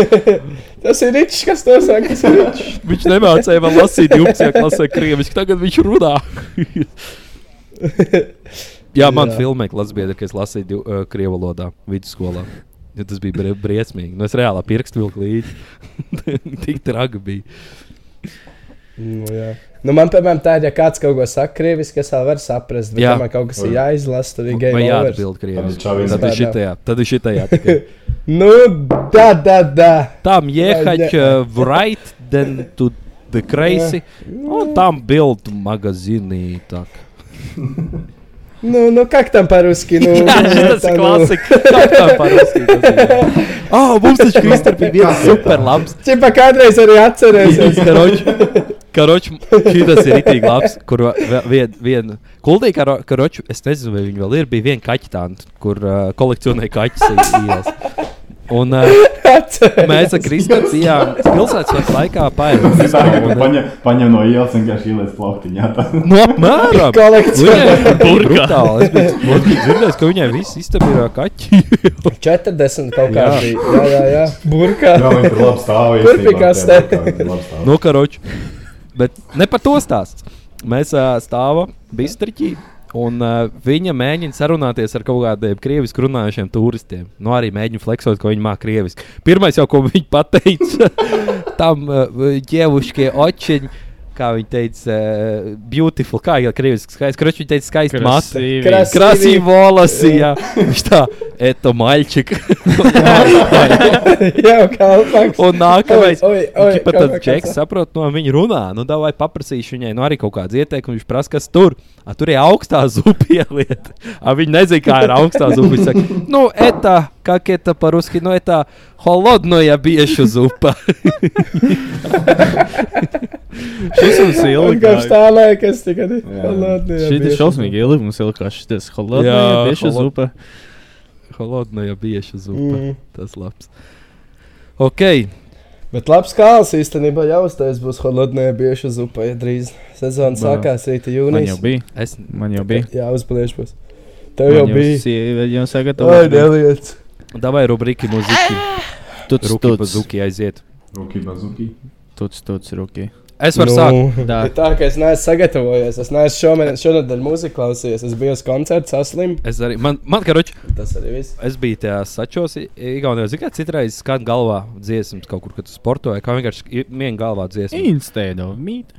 Tas ir Ričs, kas to saka. Tas ir Ričs. Viņš nemācīja man lasīt 12. klasē krieviski, tagad viņš runā. Jā, man Jā. filmē klases biedri, ka es lasīju div- uh, krievu valodā vidusskolā. Ja tas bija brie- briesmīgi. Nu, es reāli pirkstu vilku līdzi. Tik traki bija. Nu, jā. nu, man, piemēram, tā ir, ja kāds kaut ko saka krieviski, es vēl varu saprast. Bet, Jā. ja man kaut kas ir jāizlasa, tad ir game Vai over. jāatbild krieviski? Tad Tad ir šitajā. Tad ir šitajā. tikai. Nu, da, da, da. Там ехать не- э, в right, then to the crazy. Un там build магазины. Так. Nu, nu, как там по-русски? Nu, Tas tā, ir nu. klasika. Kā tā par-ruski tas ir? Ah, mums taču Kristēn bija viens super labs. Čipa kādreiz arī atcerēsies. Karoči, karoči, šis ir itī labs, kur vien, vien kuldī, karo, karoči, es nezinu, vai viņi vēl ir, bija viena kaķitāna, kur uh, kolekcionēja kaķis ielas. Un uh, mēs ar Kristēnu bijām pilsētas laikā pārējām. paņem, paņem no ielas vienkārši ieliec plauktiņā. tā. No apmēram! Kolekcionē. Viņai brutāli. Es biju, dzirdējis, ka viņai viss istabā ir kaķi. 40 kaut kā bija. Jā, jā, jā. Burkā. Jā, viņš ir labi stāvojis. Kurpikastē. Nu, karoči. Bet ne par to stāst. Mēs uh, stāvam bistriķī. Un uh, viņa mēģina sarunāties ar kaut kādiem krieviski runājušiem turistiem. Nu, arī mēģina fleksot, ko viņa māca krieviski. Pirmais jau, ko viņa pateica, tam uh, ģēvuškie očiņi, kā viņa teica, uh, beautiful, kā jau krieviski skaisti. Kroči, viņa teica, skaisti mati. Krasīvi. Kras- Krasīvi volasi, jā. Viņš tā, eto maļčik. Jā, kā alfaks. Un nākamais, oi, pat kā džeks saprot, no viņa runā. Nu, vai paprasīšu viņai nu, arī kaut kāds ieteikums. Viņš prasa, kas tur. A, tur ir augstā zupa ielieta. A, Viņi nezina, kā ir augstā zupa. Viņš saka, nu, etā, kā eta par-ruski, nu, etā, holodnoja biešu zupa. Šis mums ir Un kā ilgāk. stāvē, kas tikai Šī ir šausmīgi ilgi mums ilgāk. Šis holodnē, Jā, bieša holod- zupa. holodnoja biešu zupa. Mm. Tas labs. Ok, Bet labs kāls īstenībā jau uztais būs holodnē bieša zupa, ja drīz sezona sākās rīta Man jūnijas. jau bija. es Man jau bija. Jā, uzpalieš būs. Tev jau Man bija. Sieva jau Oi, sagatavoja. neliec. Davai rubriki muziki. Tuts, Ruki tuts. bazuki aiziet. Ruki bazuki. Tuts, tuts, ruki. Es varu sākt. Tā. Ir tā, ka es neesmu sagatavojies. Es neesmu šomēnes, šonadēļ mūziku klausījies. Es biju uz koncerta saslim. Es arī, man, man karoči, Tas arī viss. Es biju tajā sačos, Igaunijā. Zinu, ka citreiz skan galvā dziesmas kaut kur, kad tu sportoji, kā vienkārši mien galvā dziesma. Instead of meat.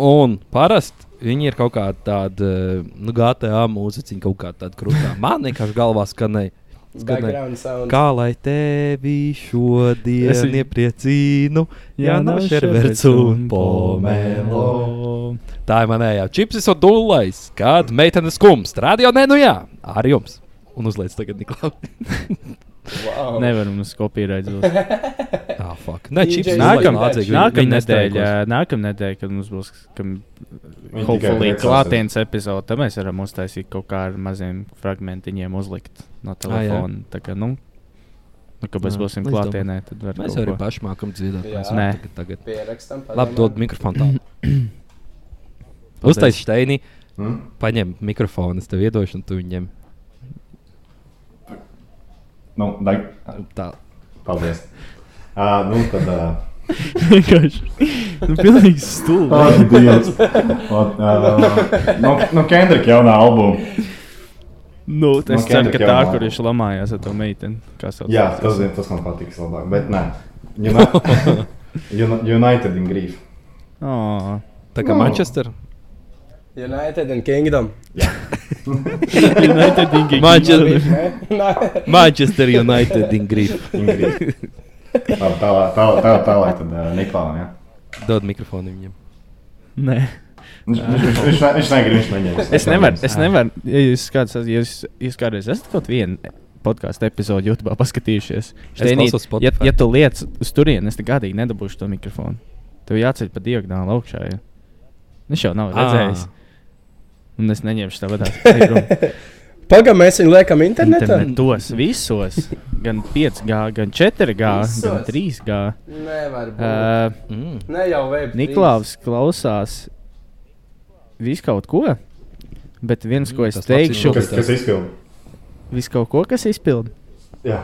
Un parasti viņi ir kaut kāda tāda, nu, GTA mūziķa, kaut kāda krūtā. Man vienkārši galvā skanēja. Skanēja. Background sound. Kā lai tevi šodien Es iepriecinu, ja nav šerverts un pomelo. Tā ir manējā. Čipsis un dūlais, kad meitenes skums. Radio nē, nu jā, ar jums. Un uzliec tagad Niklaus. Wow. Nevar mums kopierēt. Ah, fuck. Nē, čips Nākam- nākamā Nākamā nedēļa, nākamā nedēļa, kad mums būs kam, hopefully klātienes epizode, tad mēs varam uztaisīt kaut kā ar maziem fragmentiņiem uzlikt no telefona. Tā kā, nu, nu kad mēs būsim klātienē, tad var Mēs arī paši mākam dziedāt. Jā. Nē. tagad, tagad. Pierakstam. Labi, dod mikrofonu tā. Uztais steini, Hmm? paņem mikrofonu, es tev iedošu, un tu viņiem Nu, dai. tā. Paldies. Uh, nu, tad. Uh, Vienkārši. Nu, pilnīgi stulbi. Paldies. uh, nu, nu Kendrika jaunā albuma. Nu, es No ceru, ka tā, kur viņš lamājās ar to meiteni. Jā, tas, tas man patīk labāk. Bet nē, Uni- Uni- United in Grief. Oh. Tā kā Manchester. United and Kingdom. United in Manchester, Nē, Manchester United in Grief. In grief. Tālāk, tālāk, tālāk, tālāk tad uh, Niklāvam. Ja? Dod mikrofonu viņam. Nē. Viņš, viņš, viņš, viņš, ne- viņš negrib, viņš neņems. Es nevaru, es nevaru. Ja jūs, kāds, ja jūs, jūs kādreiz esat kaut vienu podkāstu epizodi YouTube paskatījušies, klausos ja, ja tu liec uz turieni, es te gadīgi nedabūšu to mikrofonu. Tev jāceļ pa diagonāli augšā. Ja? Viņš jau nav Ā. redzējis. Un es neņemšu tā vadā. Pagaidām, mēs viņu liekam internetā. Internetos visos. Gan 5G, gan 4G, gan Visos? 3G. Nevar būt. Uh, Mm. ne jau vēl. Niklaus klausās visu kaut ko. Bet viens, ko es Tas teikšu, Kas, kas izpilda? visu kaut ko, kas izpildīja. Jā.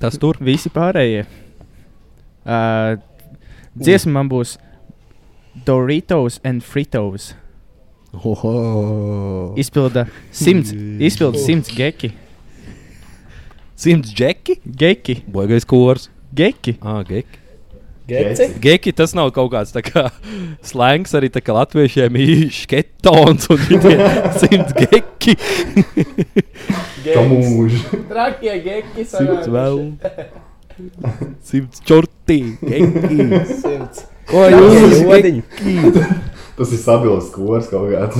Tas tur. Visi pārējie. Uh, dziesma man būs Doritos and Fritos. Oho. Izpilda simts, izpilda simts geki. Simts džeki. Geki. Boigais kurs. Geki. Ah, geki. Geci? Geki tas nav kaut kāds kā slēngs arī kā latviešiem ir šketons un simts geki. Kamūž. Trakie geki. Simts vēl. Simts čortī. Geki. Simts. Ko jūs jodiņi. Tas ir sabils kurs kaut kāds.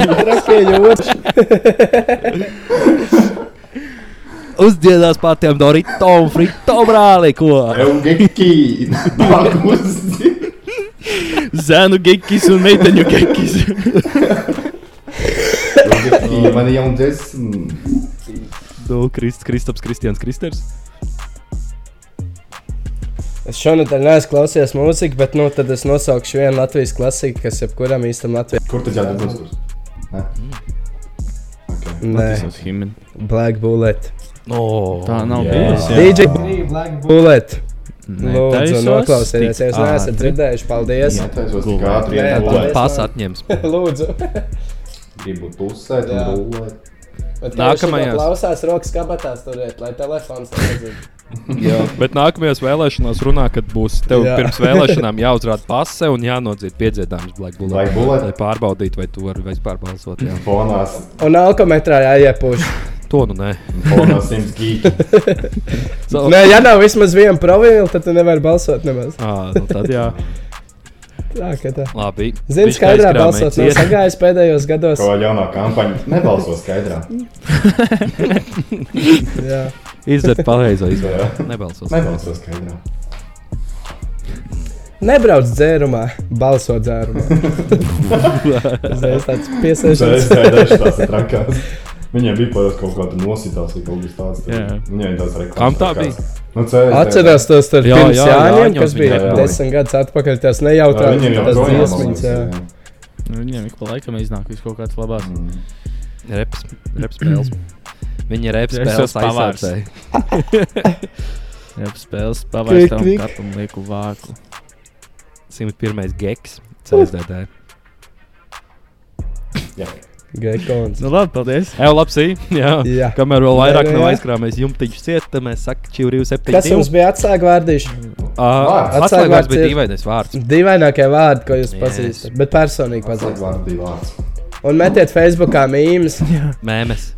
Trakie jodiņi. Uzdziedās patiem Dorito un Frito brāli? Ko? Eugeki. Zēnu gekis un meiteņu gekis. Man ir jauna dziesma. Nu, Krist, Kristaps Kristians Kristers. Es šonadēļ neesmu klausījies mūziku, bet nu, tad es nosaukšu vienu Latvijas klasiku, kas jebkuram īstam Latvijas. Kur tad jābūt uzturs? Nē. Okay. Nē. Black Bullet. No. Tā nav bijusi. DJ Black Bullet. Lūdzu, noklausieties, ja jūs tik neesat dzirdējuši. Paldies! Pas atņems. Lūdzu! Gribu tusēt un Jā. rullēt. Bet Nākamajās. Nākamajās klausās rokas kabatās turēt, lai telefons. Jā, bet nākamajās vēlēšanās runā, kad būs tev Jā. Pirms vēlēšanām jāuzrāda pase un jānodzīst piedziedājums Black Bullet. Black Bullet? Lai pārbaudītu, vai tu vari vispār balsot. Jā. Fonās. Un alkometrā jāiepūš. To nu nē. So, Nē, ja nav vismaz viena profila, tad tu nevari balsot nemaz. à, nu tad jā. Tā, ka tā. Labi. Zini, skaidrā balsot nav sagājis pēdējos gados. Ko jaunā kampaņa nebalso skaidrā. Jā. Izdzer pareizo izvēli. Jā. Nebalsos. Nebalso skaidrā. Nebrauc dzērumā, balso dzērumā. Tas tāds Es piesaistošs. tās ir trakās. Viņiem bija parasti kaut kāda nositās vai kaut kas tāds. Jā. Viņiem tās reklāmas. Kam tā trakās. Nu, Atcerās tos Jā, pirms jā, Jāņiem, Jāņos kas bija viņi jā. desmit gadus atpakaļ. Tās Jā, jau tas dziesmiņas, jā. Nu, Viņiem ik pa laikam iznāk kaut kāds labāks. Mm. Reps, reps spēles. Viņa ir reps Es spēles aizsardzēja. Jā, spēles klik. katram lieku vāku. 101. geks. CSDD. Jā. Gekons. Nu labi, paldies. Evo, labs, jā. Jā. Kamēr vēl vairāk Jā, jā, nav jā. aizkrāmējis jumtiņš ciet, tad mēs sakām, čīvrīju 7. Kas jums bija atslēgvārdiņš? Vārds. Atslēgvārds Atslēgvārds bija dīvainais vārds. Dīvainākie vārdi, ko jūs Yes. pazīstat, bet personīgi pazīstat. vārdu bija vārds. Un metiet Facebookā mīmēs, Mēmes.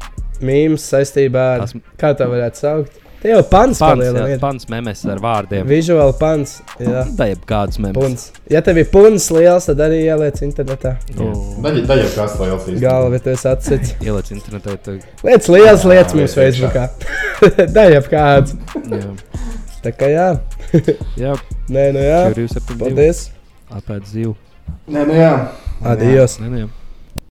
mīmēs saistībā ar, kā tā varētu saukt. Tie jau pants Pants, jā, palielina. pants mēmes ar vārdiem. Visuāli pants. Jā. Tā jau kāds mēmes. Puns. Ja tev ir puns liels, tad arī ieliec internetā. Daļai daļai kas liels. Galva, tu esi atsits. Ieliec internetā. Tu, Lietas liels Jā, lietas jā, mums. Facebookā. Daļai kāds. jā. Tā kā jā. jā, Nē, nu jā. čīvrīju 7. Paldies. Apēd zivu. Nē, nu jā. Adios. Nē, nē.